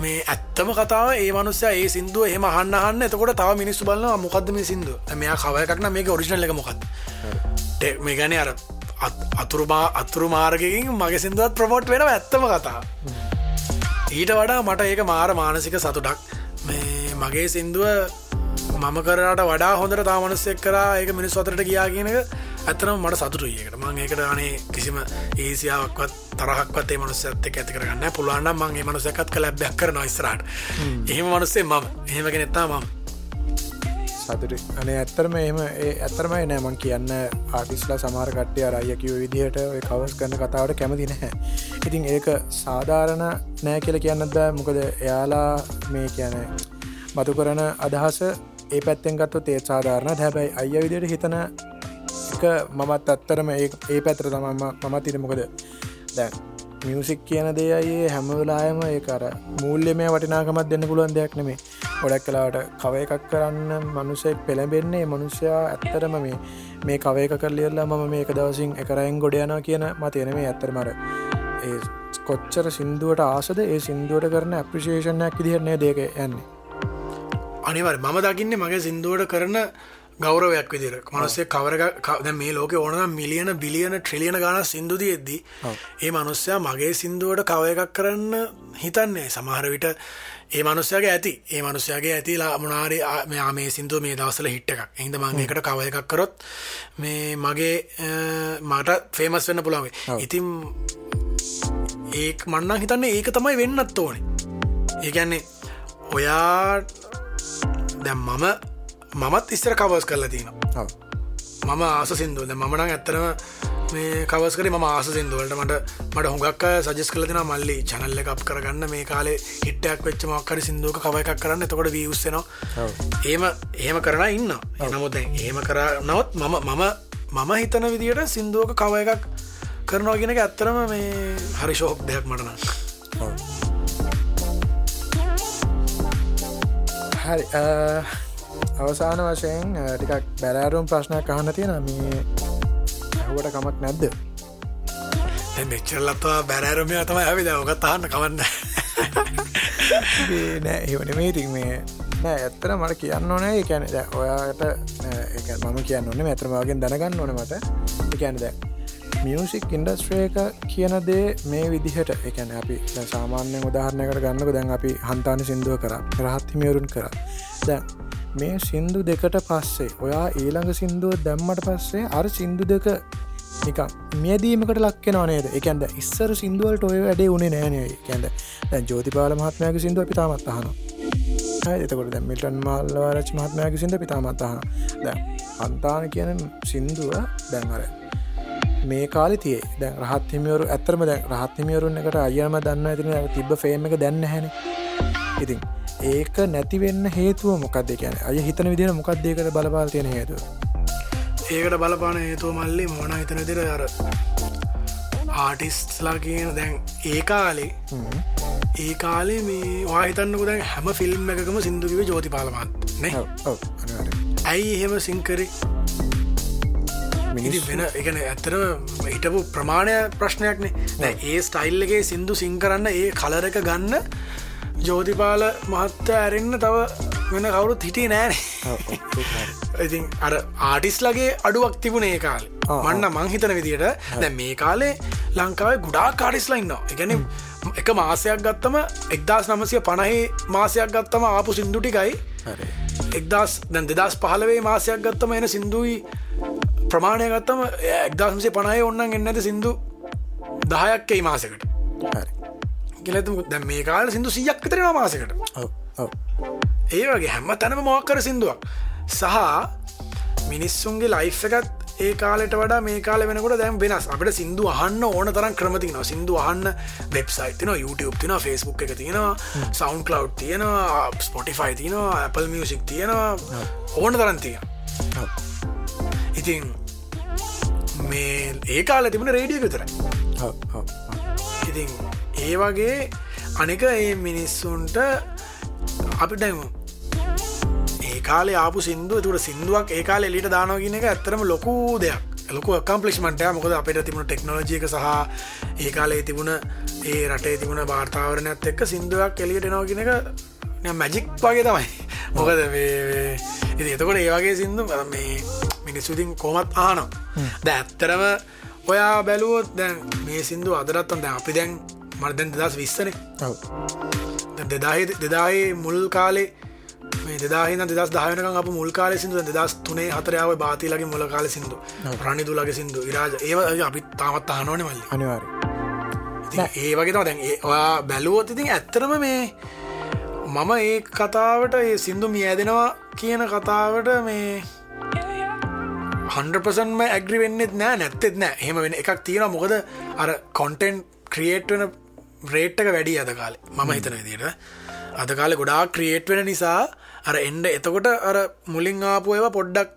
මේ ඇත්තම කතාව ඒ මනුස්ස ඒ සිින්දුව එහම හන්නහන්න එතකොට තව මිනිස්සු බලන්න මොකක්ද මේ සිින්දු මෙයා කවයකක්න මේක ඔරිිනල් එක මොකක්ද මේ ගැන අර අතුරුමා අතුරු මාර්ගකින් මගේ සිින්දුවත් ප්‍රමෝට් වෙන ඇත්තම කතා ඊට වඩා මට ඒක මාර මානසික සතුටක් මගේ සින්දුව මම කරට වඩා හොඳට තාමනස්සෙක් කරා ඒක මිනිස් අතරට ගියා කියනක ඇතනම් මට සතුටුයකට මං ඒකට අනේ කිසිම ඒසියාවක්වත් තරහක්වත්තේ මනුස්ස ඇත්ත ඇති කරගන්න පුළුවන්න්න මගේ මනුසකත් කළ බැක් කර නොයිස්රට එහෙම මනුස්සේ මම. එහෙමගෙන එත්තා මම. සතුට අනේ ඇත්තරම එහම ඒ ඇත්තරමයි නෑමන් කියන්න ආටිස්ලා සමාර කට්ටය අරය කිව විදිහට කවස් කරන්න කතාවට කැමති නැහැ. ඉතින් ඒක සාධාරණ නෑ කියල කියන්නද මොකද එයාලා මේ කියන මතු කරන අදහස ඒ පැත්තෙන් ගත්තු තේ සාධාරණ. හැබැයි අය විදියට හිතන එක මමත් අත්තරම ඒ පැත්‍ර තමම මමත් ඉට මොකද දැන් මියසික් කියන දේයේ හැම වෙලායම ඒ අර මූල්‍ය මේ වටිනාකමත් දෙන්න පුළුවන් දෙයක් නෙමේ ගොඩක් කලාට කව එකක් කරන්න මනුසෙක් පෙළඹෙන්නේ මනුෂ්‍යයා ඇත්තරම මේ මේ කවයක කරලියල්ලා මම මේක දවසින් එකරයින් ගොඩ යනා කියන මතයන මේ ඇත්තරමර ඒ කොච්චර සිින්දුවට ආසද ඒ සිින්දුවට කරන අප්‍රිශේෂණයක් විදිහරන්නේ දෙක යන්නේ. අනිවර මම දකින්නේ මගේ සිින්දුවට කරන ගෞරවයක් විදිර මනුස්සේ කවර මේ ලෝක ඕන මිලියන බිලියන ට්‍රිලියන ගන සිින්දුද එද්දී ඒ මනුස්්‍යයා මගේ සිින්දුවට කව එකක් කරන්න හිතන්නේ. සමහර විට ඒ මනුස්්‍යයාගේ ඇති. ඒ මනුස්්‍යයාගේ ඇතිලා මනාරි මෙයා මේ සිින්දුව මේ දවසල හිට්ට එකක්. එහිද මංගේකට කව එකක් කරොත් මේ මගේ මට ෆේමස් වෙන්න පුළාවේ ඉතින් ඒ මන්නන් හිතන්නේ ඒක තමයි වෙන්නත් ඕනේ. ඒගැන්නේ ඔයා දැම් මම මමත් ඉස්සර කවස් කරලා තියනවා. මම ආස සිින්දුවද මමනං ඇත්තරම මේ කවස්කර ම ආස සිින්දුවලට මට මට හොඟක් සජස් කලතින මල්ලි චනල්ල එකක් කරගන්න. මේ කාලේ හිට්ටයක් වෙච්ච මක්කර සිින්දුවක කව එකක් කරන්න. එතකොට වියස්සනවා ඒම ඒම කරන ඉන්න එනමුද ඒම කර නවත් මම මම මම හිතන විදියට සිින්දුවක කව එකක් කරනවා ගෙනක ඇත්තරම මේ හරි ශෝක් දෙයක් මටන හරි අවසාන වශයෙන් ටිකක් බැරෑරුම් ප්‍රශ්නයක් අහන්න තියෙන මේ ඇහුවට කමක් නැද්ද? මෙච්චරලත්වා බැරෑරමය තමයි ඇවිද ඔකත් අහන්න කවන්න [LAUGHS] නෑ ඒවන මේ ඉතින් මේ නෑ ඇත්තර මට කියන්න ඕනෑ. කැන ඔයාට මම කියන්න ඕන. ඇතරමගෙන් දැනගන්න ඕන මට. එකැනද මියසික් ඉන්ඩස්ට්‍රේක කියන දේ මේ විදිහට. එකැන අපි දැන් සාමාන්‍ය උදාහරණයකට ගන්නක. දැන් අපි හන්තාන සිින්දුව කර. රහත්තිමියවරුන් කර. දැන් මේ සින්දු දෙකට පස්සේ ඔයා ඊළඟ සින්දුව දැම්මට පස්සේ අර සින්දු දෙක නික මියදීමකට ලක්කෙන නේද? එකන්ද ඉස්සර සිින්දුවලට ඔය වැඩේ උනේ නෑනය කැන්ද දැන් ජෝතිපාල මහත්මයක සිින්දුව පිතාමත් අහන එතකොට දැ මිටන් මල්ලවරච් මහත්මයක සිින්ද පිතාමත් අහන දැ අන්තාන කියන සින්දුව දැන්වර මේ කාලි තියේ. දැන් රහත් හිමියවරු ඇතරම දැන් රහත් හිමියවරුන් එකට අයම දන්න ඇතින තිබ ෆේම එක දැන්න හැන ඉතින් ඒක නැතිවෙන්න හේතුව මොකක්ද කියන අය හිතන විදින මොකක්දේකට බලපාල තියෙන හේතුව? ඒකට බලපාන හේතුව මල්ලි මොන හිතන තිර අර ආටිස්ලා කියන දැන් ඒ කාලේ ඒ කාලේ මේ වාහිතන්නක දැන් හැම ෆිල්ම් එකකම සිින්දුකිව ජෝති පාලමත් නේ? ඇයි එහෙම සිංකරේ වෙන එකන ඇත්තර හිටපු ප්‍රමාණය ප්‍රශ්නයක්නේ දැ ඒ ස්ටයිල්ලගේ සිින්දු සිංකරන්න ඒ කලර එක ගන්න ජෝතිපාල මහත්ත ඇරෙන්න්න තව වෙන කවුරුත් හිටිය නෑනේ ඉතින් අර ආටිස්ලගේ අඩුවක් තිබුණ කාල. මන්න මංහිතන විදිට දැ මේ කාලේ ලංකාවේ ගුඩා කාඩිස්ලා ඉන්න එකන එක මාසයක් ගත්තම එක්දස් නමසය පණහි මාසයක් ගත්තම ආපු සිින්දුටිකයි එක්දස් දැන් දෙදස් පහලවේ මාසයක් ගත්තම එන සිින්දුයි ප්‍රමාණය ගත්තම එක්දස්මසේ පණය ඔන්නන් එන්නද සිින්දු දහයක් එයි මාසකට. ගෙලතු දැ මේ කාල සිින්දු සියක් තරෙන මාසකට. ඒ වගේ හැම තැනම මොක්කර සිින්දුවක්. සහ මිනිස්සුන්ගේ ලයිෆ් එකත් ඒ කාලට වඩා මේ කාල වෙනකොට දැම් වෙනස්. අපට සිින්දු අහන්න ඕන තරම් ක්‍රමතින සිින්දු අහන්න වෙබ්සයිට තින YouTube තින ෆස්බුක් එක තියෙනවා සවන් කලව් තියෙනවා ස්පොටිෆයි තියනවා Apple මියසික් තියෙනවා. ඕන තරන් තිය ඉතින් මේ ඒ කාල තිබුණ රේඩිය විතර ඉතින් ඒ වගේ අනික ඒ මිනිස්සුන්ට අපිට ඒ කාලේ ආපු සිින්දුව තුර සිින්දුවක් ඒ කාල එලිට දානෝගෙන එක ඇත්තරම ලොකු දෙයක්. ලොක කම්පලිස්මට මොකද අපිට තිබුණ ටෙක්නෝජයක සහ ඒ කාලේ තිබුණ ඒ රටේ තිබුණ භාර්තාවරණයත් එක්ක සිින්දුවක් එලියට එනෝගෙන එක මැජික් වගේ තමයි. මොකද එතකොට ඒවගේ සිින්දු මේ මිනිස්සුතින් කොමත් ආනම් ද ඇත්තරම ඔයා බැලුවොත් දැන් මේ සිින්දු අදරත්තන් දැ අපි දැන් මර්දැන් දෙදස් විස්සනේ දෙදායි මුල් කාලේ මේ දෙදාහි දෙදස් දායනක අප මුල් කාල සිදු දෙදස් තුනේ හතරයාව බාතිලගේ මුල කාල සිදු රනිදුලගේ සිදු ඉරාජ. ඒ අපි තාමත් අහනෝන මල්ල. අනිවාර ඒ වගේ දැන් ඔයා බැලුවොත් ඉතින් ඇත්තරම මේ මම ඒ කතාවට ඒ සිින්දු මියදෙනවා කියන කතාවට මේ හන්පසන්ම ඇග්‍රි වෙන්නෙත් නෑ නැත්තෙත් නෑ. හෙම වෙන එකක් තියෙන මොකද අර කොන්ටෙන්් ක්‍රියේට් වෙන රේට්ක වැඩි අද කාලේ. මම හිතන විදිට අද කාලෙ ගොඩා ක්‍රියේට් වෙන නිසා අර එන්ඩ එතකොට අර මුලින් ආපු ඒව පොඩ්ඩක්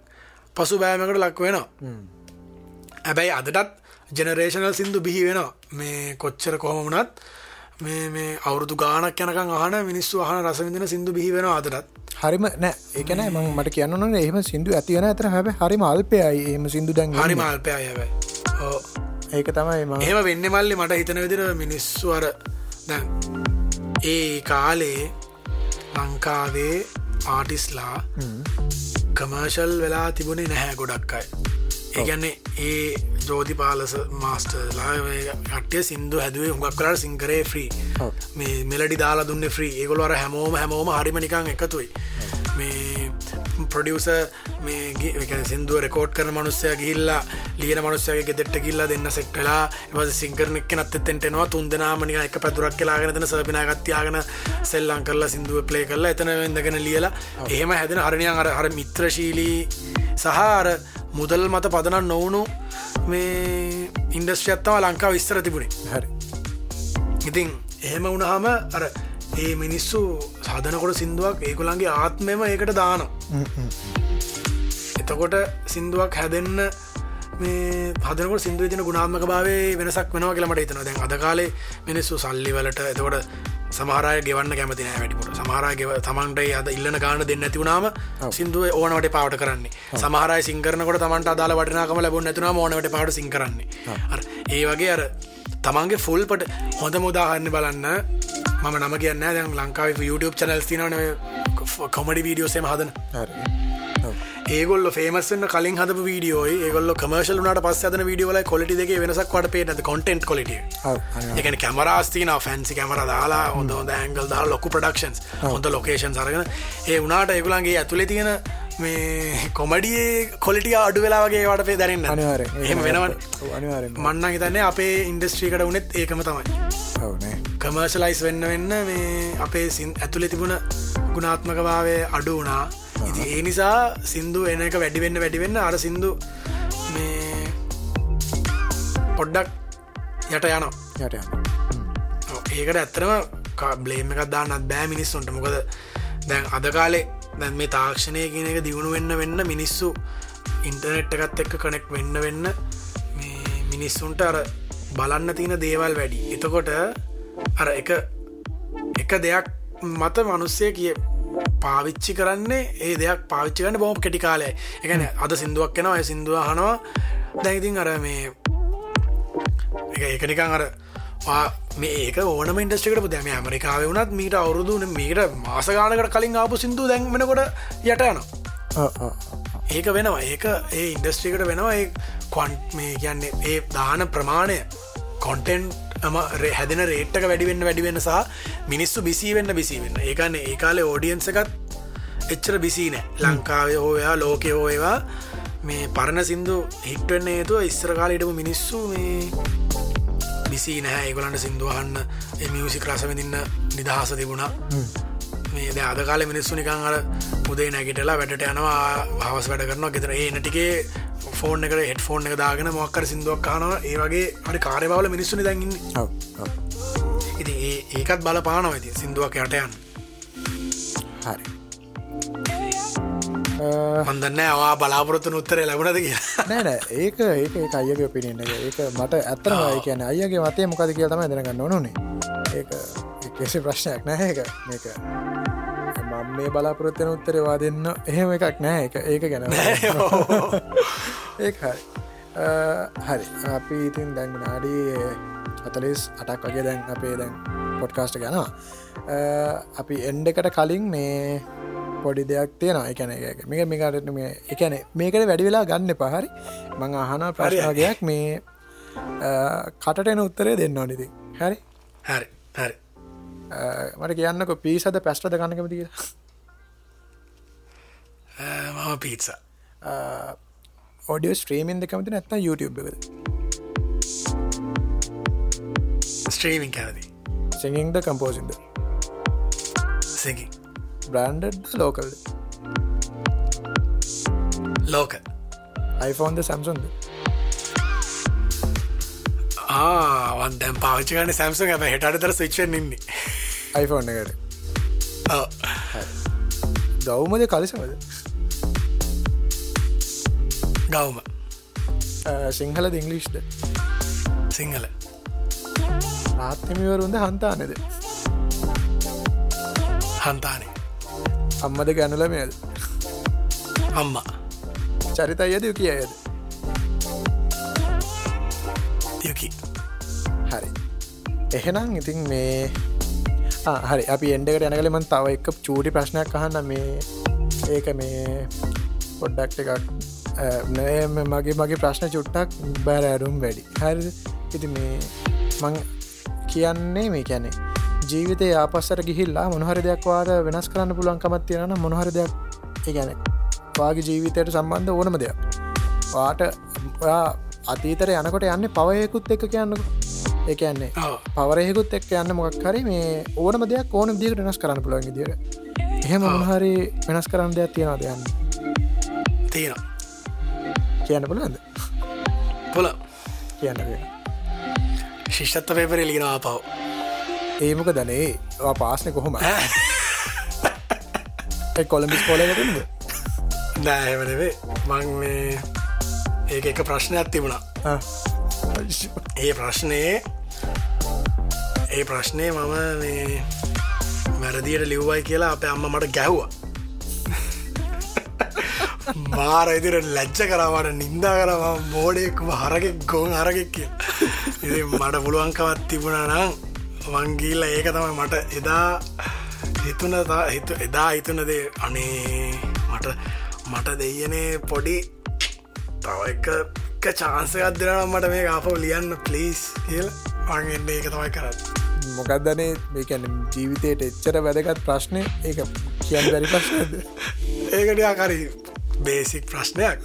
පසු බෑමකට ලක් වෙනවා. ඇබැයි අදටත් ජෙනරේෂනල් සිින්දු බිහි වෙනවා. මේ කොච්චර කොහොම වුණත් මේ මේ අවුරදු ගානක් යනකං අහන මිනිස්සු අහන රසවිදින සිින්දු බිහි වෙන අදටත්. හරිම නෑ. ඒකන ම මට කියන්න එහම සිින්දු ඇතිවන ඇතර හැබ හරි මල්පයයි එම සිින්දු දැන් හරි මල්පය ඇබයි ඒක තමයි ඒම වෙන්න මල්ලි මට හිතන විදිර මිනිස්සු අර දැන් ඒ කාලේ ලංකාවේ ආටිස්ලා කමර්ශල් වෙලා තිබුණේ නැහැ ගොඩක් අයි ඒගැන්නේ ඒ ජෝතිපාලස මාස්ටර්ලා කටය සිින්දු හැදුවේ හුඟක් කරට සිංකරේ ්‍රී මේ මෙලඩි දාලා දුන්න ්‍රී ඒගොලවර හැමෝම හැමෝම හරිමනිකං එකතුයි. මේ ප්‍රඩියස මේ සිින්දුව රෙකෝඩ් කරන මනුස්සය ගිල්ලා ලියන මනුස්සයගේ ගෙදෙට්ට කිල්ලා දෙන්න සෙක් කලා එව සිංකරනෙක් නත්තෙන්ටෙනවා තුන් දෙනාමනික එක පැතුරක් කලාගෙනතන සබිනාගත්තියාගෙන සෙල්ලං කරලා සිින්දුව ප්ලේ කරලා එතන වෙදගෙන ලියලා. එහෙම හැදෙන හරණයන් අර හර මිත්‍රශීලී සහර මුදල් මත පදන නොවුණු මේ ඉන්ඩස්්‍රයත්තව ලංකා විස්තර තිබුණේ. හරි. ඉතින් එහෙම වුණහම අර ඒ මිනිස්සු සාධනකොට සිින්දුවක් ඒකුළන්ගේ ආත්මම ඒකට දාන එතකොට සිින්දුවක් හැදෙන්න මේ පදනකට සිින්දුව තින ගුණාත්මක භාවේ වෙනසක් වෙනවා කියලමට හිතන දැන් අද කාලේ මිනිස්සු සල්ලි වලට එතකොට සමහරය ගෙවන්න කැමතින වැඩිපුට සමහරය ගෙව තමන්ට අද ඉල්ලන ගාන දෙන්න ඇතිවුණාම සිින්දුව ඕනවට පාට කරන්නේ. සමහරයි සිංකරනකොට තමන්ට අදාල වටනාකම ලැබුණ නැතුන ඕනවට පාට සිංකරන්නේ ඒ වගේ අර තමන්ගේ ෆුල්පට හොඳ මුදාහන්න බලන්න. මම නම කියන්න දැන් ලංකාව YouTube චනල් තිනන කොමඩි වීඩියෝසේම හදන ඒගොල්ල ෆේමස්සන්න කලින් හද වීඩියෝයි ඒගොල්ල කමර්ශල් වනට පස් අදන වීඩියෝල කොලිටි දෙක වෙනසක් වට පේට කොටෙන්ට් කොලිට එකන කැමරස්තින ෆැන්සි කැමර දාලා හොඳ හොඳ ඇංගල් දා ලොකු ප්‍රඩක්ෂන්ස් හොඳ ලොකේෂන් සරගෙන ඒ වනාට ඒගුලන්ගේ ඇතුළෙ තියෙන මේ කොමඩිය කොලිටිය අඩු වෙලාගේ වට පේ දැරන්න අනිවාර එහම වෙනවට මන්න හිතන්නේ අපේ ඉන්ඩස්ට්‍රීකට වනෙත් ඒකම තමයි. කමර්ශලයිස් වෙන්න වෙන්න මේ අපේ සින් ඇතුළෙ තිබුණ ගුණාත්මකභාවය අඩු වනා ඒ නිසා සින්දු එන එක වැඩිවෙන්න වැඩිවෙන්න අර සින්දු මේ පොඩ්ඩක් යට යනවා. යට යන ඒකට ඇත්තරම බ්ලේම එකක් දාන්නත් බෑ මිනිස්සුන්ට. මොකද දැන් අද කාලේ දැන් මේ තාක්ෂණය කියන එක දියුණු වෙන්න වෙන්න මිනිස්සු ඉන්ටර්නෙට් එකත් එක්ක කනෙක්් වෙන්න වෙන්න මිනිස්සුන්ට අර බලන්න තියෙන දේවල් වැඩි. එතකොට අර එක එක දෙයක් මත මනුස්සය කිය පාවිච්චි කරන්නේ ඒ දෙයක් පාවිච්චි කන්න බොහම කෙටි කාලය එකන අද සිින්දුවක් කෙනවා සිින්දුව හනවා දැයිතින් අර මේ ඒකනිකං අර මේ ඒක ඕන ඉන්ටස්ටිකට දැම ඇමරිකාව වුණත් මීට අවුරුදු මීට මාසගානකට කලින් ආපු සිින්දු දැන්වෙනකොට යට යන ඒක වෙනවා. ඒක ඒ ඉන්ඩස්ට්‍රිකට වෙනවා. ඒ කොන්ට් මේ කියන්නේ ඒ දාන ප්‍රමාණය කොන්ටෙන්ට් ම හැදෙන රේට්ක වැඩිවෙන්න වැඩිවෙන්න සහ මිනිස්සු බිසිවෙන්න බිසිවෙන්න ඒකන්න ඒ කාලේ ෝඩියන්සකත් එච්චර බිසිනෑ ලංකාවය හෝයා ලෝකය හෝඒවා මේ පරණ සිින්දු හිටවෙන්නේ තුව ඉස්සර කාලයටම මිනිස්සු මේ බිසි නැහැ ඒගොලන්ට සිින්දුවහන්න මියසික් රසවිඳන්න නිදහස තිබුණා. මේ ද අද කාල මිනිස්සු නිකං අර උදේ නැගිටලා වැඩට යනවා හවස් වැඩ කරනවා. ගෙතර ඒ නටිකේ ෆෝන් එකට හෙට ෆෝන් එක දාගෙන මොක්කර සිින්දුවක් කානවා ඒ වගේ හරි කාරබවල මිනිස්සුනි දැගන්න ඉති ඒකත් බල පානව ඇති සිින්දුවක් යටයන් හරි. හොඳන්න අවා බලාපොරොත්තු උත්තර ලැබුණද කිය නෑන ඒක ඒක අයගේ පිනෙන්න ඒක මට ඇත්තනයි කියන අයගේ මතය මොකද කිය තම දෙනගන්න ඕනුනේ ඒක කෙසි ප්‍රශ්නයක් නැහැ එක මේක මේ බලාපොරොත්තන උත්තරවා දෙන්න. එහෙම එකක් නෑ එක ඒක ගැන [LAUGHS] [LAUGHS] ඒ හරි. අපි ඉතින් දැන් නාඩී අතලිස් අටක් වගේ දැන් අපේ දැන් පොඩ්කාස්ට ගැනවා අපි එන්ඩ එකට කලින් මේ පොඩි දෙයක් තියෙනවා. එකන එක මේක මේකට මේ එකන මේකට වැඩි වෙලා ගන්න පහරි මං අහන ප්‍රශ්නගයක් මේ කටට එන උත්තරේ දෙන්න ඕනිති හරි? හරි හරි. මට කියන්නක පිසද පැස්ටද ගන්නකමති කියලා මම පීත්ස ඔඩිය ස්ට්‍රීමෙන් දෙකමති නැත්ත YouTube එකද? ස්ට්‍රීමින් කැනති සිංහින්ද කම්පෝසින්ද සිගි බ්‍රන්ඩ් ලෝකල් ලෝක iPhoneද සැම්සුන්ද ආවන් දැම් පාචිකන සැම්සුන් ඇ හෙටතර සිච්චෙන් ඉන්නේ. iPhone එකට ගෞමද කලිසමද ගෞම සිංහල ඉංගලිෂ්ද සිංහල ආත්මිවරුන්ද හන්තානෙද හන්තානේ අම්මද ගැනුලමයද අම්මා චරිත අයද යුකිය අයද යකි හරි එහෙනම් ඉතින් මේ හරි අපි එන්ඩකට යනකලමන් තව එක චූටි ප්‍රශ්නයක් අහන්න මේ ඒක මේ පොඩ්ඩක්ට එකක් මගේ මගේ ප්‍රශ්න චුට්ටක් බෑර ඇරුම් වැඩි. හරි ඉති මේ මං කියන්නේ මේ කැනෙ ජීවිතය ආපස්සට ගිහිල්ලා මොනහරි දෙයක් වාද වෙනස් කරන්න පුළුවන්කමත් තියෙන මොනහරි දෙයක් ගැන වාගේ ජීවිතයට සම්බන්ධ ඕනම දෙයක්. වාට අතීතර යනකොට යන්න පවයකුත් එක කියන්න එකන්නේ පවරයකුත් එක් යන්න මොක් හරි මේ ඕනම දෙයක් ඕන දිකට වෙනස් කරන්න පුළුවන් දිර එහෙම මොනහරි වෙනස් කරන්න දෙයක් තියෙනවා දෙයන්න තියෙනවා කියන්න පුළන්ද පුල කියන්න ශිෂ්ෂත්ත පේපර ලිගෙනවා පව් ඒමක දනේ පාසන කොහොම කොළඹිස් කොලගටද නෑහමනවේ මං මේ ඒක එක ප්‍රශ්නයක් තිබුණා. ඒ ප්‍රශ්නයේ ඒ ප්‍රශ්නය මම මේ මැරදියට ලිව්වයි කියලා අප අම්ම මට ගැහ්වා මාර ඉදිර ලැච්ච කරවාට නින්දා කරවා මෝඩෙක්ම හරගෙක් ගොන් හරගෙක් කිය ඉ මට පුළුවන්කවත් තිබුණ නම් වංගීල්ල ඒක තමයි මට එදා හිතුන හිතු එදා හිතුනදේ අනේ මට මට දෙයනේ පොඩි තව එක චාන්සකත් දෙනම් මට මේ ආපව ලියන්න පලිස් කියල් අන්ගන්න ඒක තමයි කරත් මොකක්දනේ මේකැන ජීවිතයට එච්චර වැදගත් ප්‍රශ්නය ඒක කියන්න බැරි ප්‍රශ්නද? ඒකට ආකරි බේසික් ප්‍රශ්නයක්.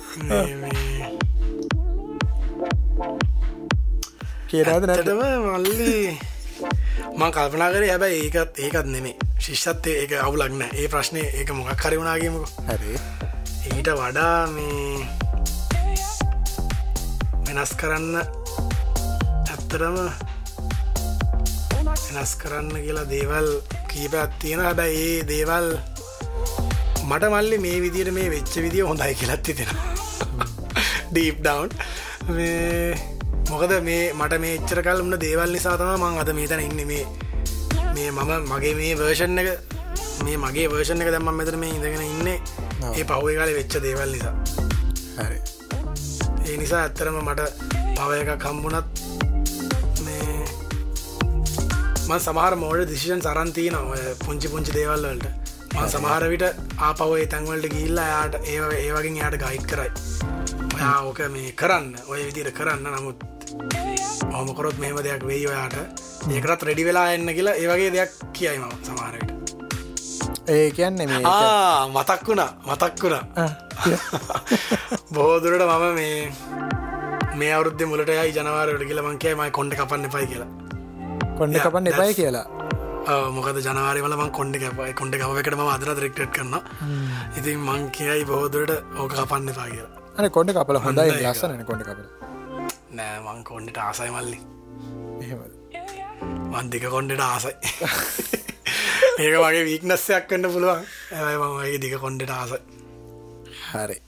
කියනද නැටම මල්ලි මං කල්පනා කර හැබැයි ඒකත් ඒකත් නෙමේ ශිෂ්ෂත්තය ඒක අවුලක්න ඒ ප්‍රශ්නය ඒක මොකක් කරුණාගේමක හරි. ඊට වඩා මේ වෙනස් කරන්න ඇත්තරම වෙනස් කරන්න කියලා දේවල් කීපත් තියෙන හැබැයි ඒ දේවල් මට මල්ලි මේ විදියට මේ වෙච්ච විදිිය හොඳයි කියලත් තිෙන ඩීප් ඩවන් මොකද මේ මට මේ එච්චර කල්න්න දේවල් නිසා තම මං අද මේ තැන ඉන්න. මේ මේ මම මගේ මේ වර්ෂන් එක මේ මගේ වර්ෂණ එක දැම්ම මෙතර මේ ඉඳගෙන ඉන්න. ඒ පහුව කාල වෙච්ච දේවල් නිසා. හරි. ඒ නිසා ඇත්තරම මට පව එක කම්බුණත් මේ මන් සමහර මෝඩ දිශෂන් සරන්තියන පුංචි පුංචි දේවල්වලට මන් සමහර විට ආපවේ තැන්වලට ගිල්ලා යාට ඒ ඒවගින් යායට ගයිඩ් කරයි. ඔයා ඕක මේ කරන්න ඔය විදිර කරන්න. නමුත් හොමකොරොත් මෙහම දෙයක් වෙයි ඔයාට. ඒකරත් රෙඩි වෙලා එන්න කියලා ඒවගේ දෙයක් කියයිම සමහරයට ඒ කියන්නේ මේ මතක් වුණා මතක් වුණා. බෝදුරට මම මේ මේ අවුද්ධ මුලට යයි ජනවාරයට කියලා මංකේ මයි කොන්ඩ කපන්න එපයි කියලා. Yeah, කපන්න එපයි කියලා මොකද ජනවාරවල මං කොන්ඩ කපයි කොන්ඩ කපකට ම අදරත් රෙක්ට් කරන්න ඉතින් මං කියයි බෝදුරට ඕක කපන්න එපා කියලා. අන කොඩ කපල හොඳයි. ලස්සන කොඩ කපල. නෑ මං කොන්ඩට ආසයි මල්ලි. වන්දික කොන්ඩට ආසයි. [LAUGHS] ඒක වගේ වීක්නස්සයක් කන්න පුළුවන්. ඇයි මම වගේ දික කොන්ඩට ආසයි. හරි.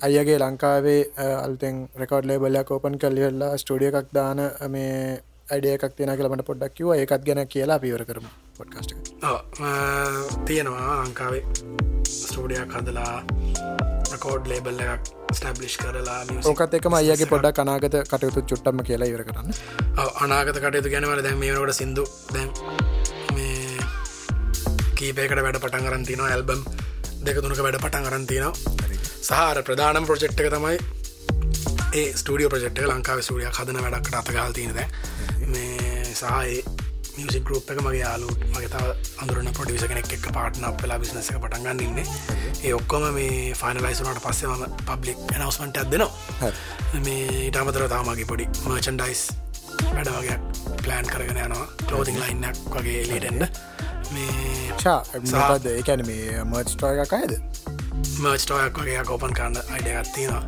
අයගේ ලංකාවේ අලුතෙන් රෙකෝඩ් ලේබලයක් ඕපන් කල්ලිවෙල්ලා ස්ටඩිය එකක් දාන මේ අඩිය එකක් තියෙන කියලමට පොඩ්ඩක් කිව ඒකත් ගැන කියලා පිවර කරම පොඩ්කාස්ට තියෙනවා ලංකාවේ ස්ටෝඩියක් හදලා කෝඩ් ලේබල් එකක් ස්ටබ්ලිෂ් කරලා ඕකත් එකම අයගේ පොඩ්ඩක් කනාගත කටයුතු චුට්ටම කියලා ඉවර කරන්න. අනාගත කටයුතු ගැනවල දැන් මේකට සිින්දු දැන් මේ කීපයකට වැඩ පටන් කරන්තින ඇල්බම් දෙක තුනක වැඩ පටන් කරන්තිනවා සහර ප්‍රධානම් ප්‍රජෙක්්ක තමයි ඒ ස්ටඩිය ප්‍රජෙක්්ක ලංකාව සූරිය හදන වැඩක්ට අතගල් තියනද මේ සහයේ මියසික් ගරුප් එක මගේ යාලු මගේ තව අඳුරන පොඩිවිස කෙනෙක් එක් පාටන අපලා බිනස එක පටන්ගන්න ඉන්න. ඒ ඔක්කොම මේ ෆයිනලයිසුනට පස්සෙම පබ්ලික් නවස්මට ඇදනවා මේ ඉටමතර තාමගේ පොඩි මර්චන්ඩයිස් වැඩ වගේ ප්ලෑන් කරගෙන යනවා. ලෝතිං ලයින්නක් වගේ ලීටෙන්ඩ මේ ශාද ඒකැන මේ මර්ස්ටෝය එකයිද මර්ස්ටෝයක් වගේ කෝපන් කරන්න අයිඩගත්තිනවා.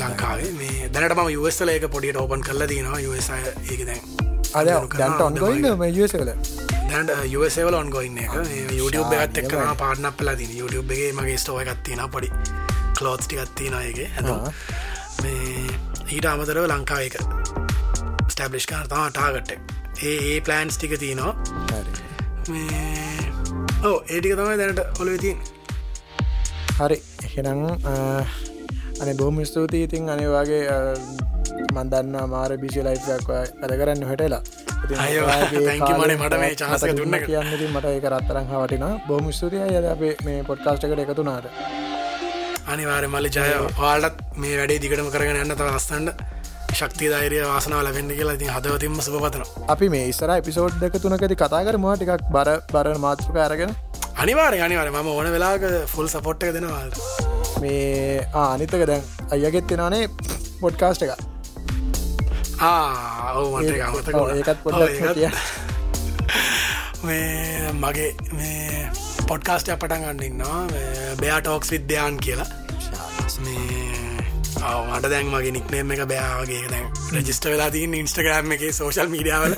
ලංකාවේ. මේ දැනටම යුවස්ල එක පොඩියට ඕපන් කල්ල දිනවා. යස ඒක දැන් අද දැන්ට ඔන්ගොයින්න මේ යසකල දැන්ට යසවල ඔන්ගොයින්න එක. YouTube එකත් එක් කරන පාටන පලා තින YouTube එකගේ මගේ ස්ටෝය එකත්තින පොඩි කලෝත්ස් ටිකත්තිනයගේ ඇඳ මේ ඊට අමතරව ලංකාව එක ස්ටබ්ලිෂ් කාර්තම ටාගට්ට ඒ ඒ ප්ලෑන්ස් ටික තියනවා. ඕ ඒටික තමයි දැනට ඔොල තින් හරි. එහෙනම් අන බොහම ස්තුතියි. ඉතින් අනිවාගේ මන්දන්න මාර බිසි ලයිෆක් ඇද කරන්න හටලා. මට මේ එක දුන්න එක. කියන්න මට ඒක රත්තරං වටින බොහම ස්තුතිය යද අපේ මේ පොඩ්කාස්ටකට එකතුනාට අනිවාර මල්ලි ජය වාලටත් මේ වැඩේ දිගටම කරගෙන යන්න තව අස්තන්ට ශක්ති දෛරය වාසනාව ලැබෙන්න්න කියලා ඉතින් හදවතින්ම සුපතන අපි මේ ඉස්සර පිසෝඩ් දෙක තුනකති කතා කර මා ටිකක් බර බරණ මාතෘක අරගෙන අනිවාර අනිවාර ම ඕන වෙලාක ෆුල් සපොට් එක දෙනවාල් මේ ආනිතක දැන් අයගෙත් තිනානේ පොඩ්කාස්ට එක ඒකත් කියන්න. [LAUGHS] මේ මගේ මේ පොඩ්කාස්ටය පටන් ගන්නන්නවා බයා ටෝක්ස් විද්‍යාන් කියලා. මේ මට දැන් මගේ නික්නේම එක බෑවගේ දැන් රජිස්ට වෙලා තින් ඉන්ස්ටග්‍රම් එක සෝශල් මීඩියාවල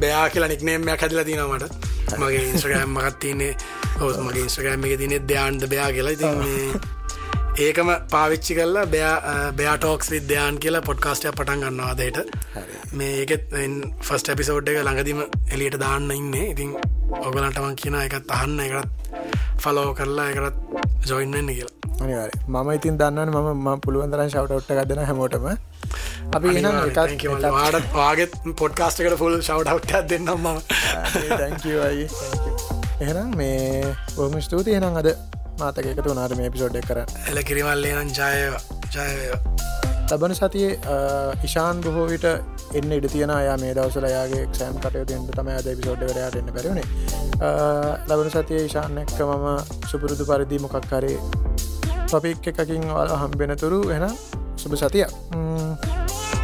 බයා කියලා නික්නේමයක් හැදිලා තිනවට මගේ ඉන්ස්ට්‍රගෑම් මකත් තියන්නේ ඔ මගේ ඉන්ස්ට්‍රගෑම් එක තිනෙ දයාන්ද බයා කියලා. ඉතින් මේ ඒකම පාවිච්චි කල්ලා බෑ බෑටෝක්ස් විද්‍යාන් කියලා පොඩ්කාස්ටය පටන් ගන්නවාදයට මේ ඒකෙත් ෆස්ට එපිසෝඩ් එක ළඟදිම එලියට දාන්න ඉන්න. ඉතින් ඔගලන්ටමන් කියන එකත් අහන්න එකත් ෆලෝ කරලා එකරත් ජොයින්න්න කියලා. අනිවාර මම ඉතින් දන්නන මම පුළුවන්දරන් ශවට් ගදන හැමෝටම. අපි වාඩත් වාගෙත් පොඩ්කාස්ටකට ෆුල් ශවට් දෙන්නම් ම එහෙනම් මේ බොහම ස්තුති එනම් අද මාතක එකතු නාට මේ පිසෝඩ් කර එල කිරිවල්ලේ නම් ජය ජය ලබන සතියේ ඉශාන් බොහෝ විට එන්න ඉඩ තියෙන අයා මේ දවසල යාගේ ක්ෂෑම් කටයුතුෙන්ට තම අද පිසෝඩ් කරයාට එන්න බැරවුණේ ලබන සතිය ඉශාන් එක්ක මම සුපුරුදු පරිදි මොකක් කරේ පපික් එකකින් වල හම්බෙන තුරු එන සුබ සතිය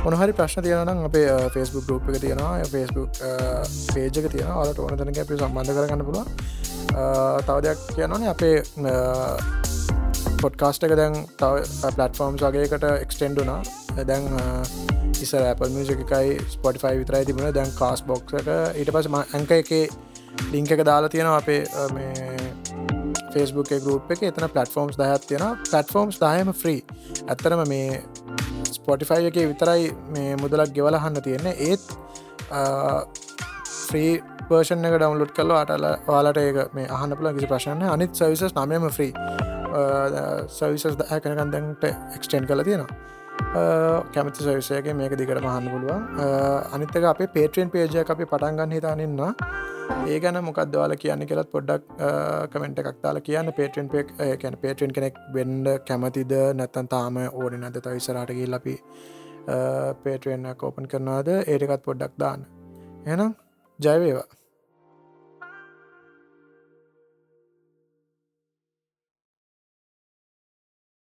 මොනහරි ප්‍රශ්න තියනම් අපේ ෆස්බුක් ගරුප් එක තියෙනවා. ෆස්බුක් පේජක තියෙන අලට ඕන තැනක අපි සම්බන්ධ කරගන්න පුළුව තව දෙයක් කියනනේ අපේ පොඩ්කාස්ට එක දැන් තව පලටෆෝර්ම් වගේකට එක්ස්ටෙන්ඩුනා දැන් ඉසර Apple මියසික එකයි ස්පොටිෆයි විතරයි තිබුණ. දැන් කාස් බොක්සට ඊට පස ඇංක එක ලිංක එක දාලා තියෙනවා අපේ මේ ෆස්බුක් ගරුප් එක. එතන පලටෆෝම්ස් දහත් තියෙන පලටෆෝම්ස් දායම ෆ්‍රී ඇත්තරම මේ ස්පොටිෆයි එක විතරයි මේ මුදලක් ගෙවලහන්න තියෙන්නේ. ඒත් ෆ්‍රී පර්ෂන් එක ඩවන්ලෝඩ් කල අටල වාලට ඒක මේ අහන්නපල කිසි ප්‍රශ්න අනිත් සවිසස් නමම ෆ්‍රී සවිසස් දහ කනකන් දැන්ට එක්ස්ටේන් කල තියෙනවා. කැමති සවිසයගේ මේක දිකට මහන්න පුළුවන්. අනිත්තක අපේ පේට්‍රෙන් පේජය අපි පටන්ගන්න හිතානන්න ඒ ගැන මොකක්දවාල කියන්න කෙලත් පොඩ්ඩක් කමෙන්ට එකක්තාල කියන්න. පේටෙන් පෙක් කැන පේටෙන් කෙනෙක් බෙන්ඩ කැමතිද? නැත්තන් තාම ඕඩ නැත තවිසරටගේ ලපි පේටුවෙන්න කෝපන් කරනවාද? ඒටකත් පොඩ්ඩක් දාන්න. එනම් ජයවේවා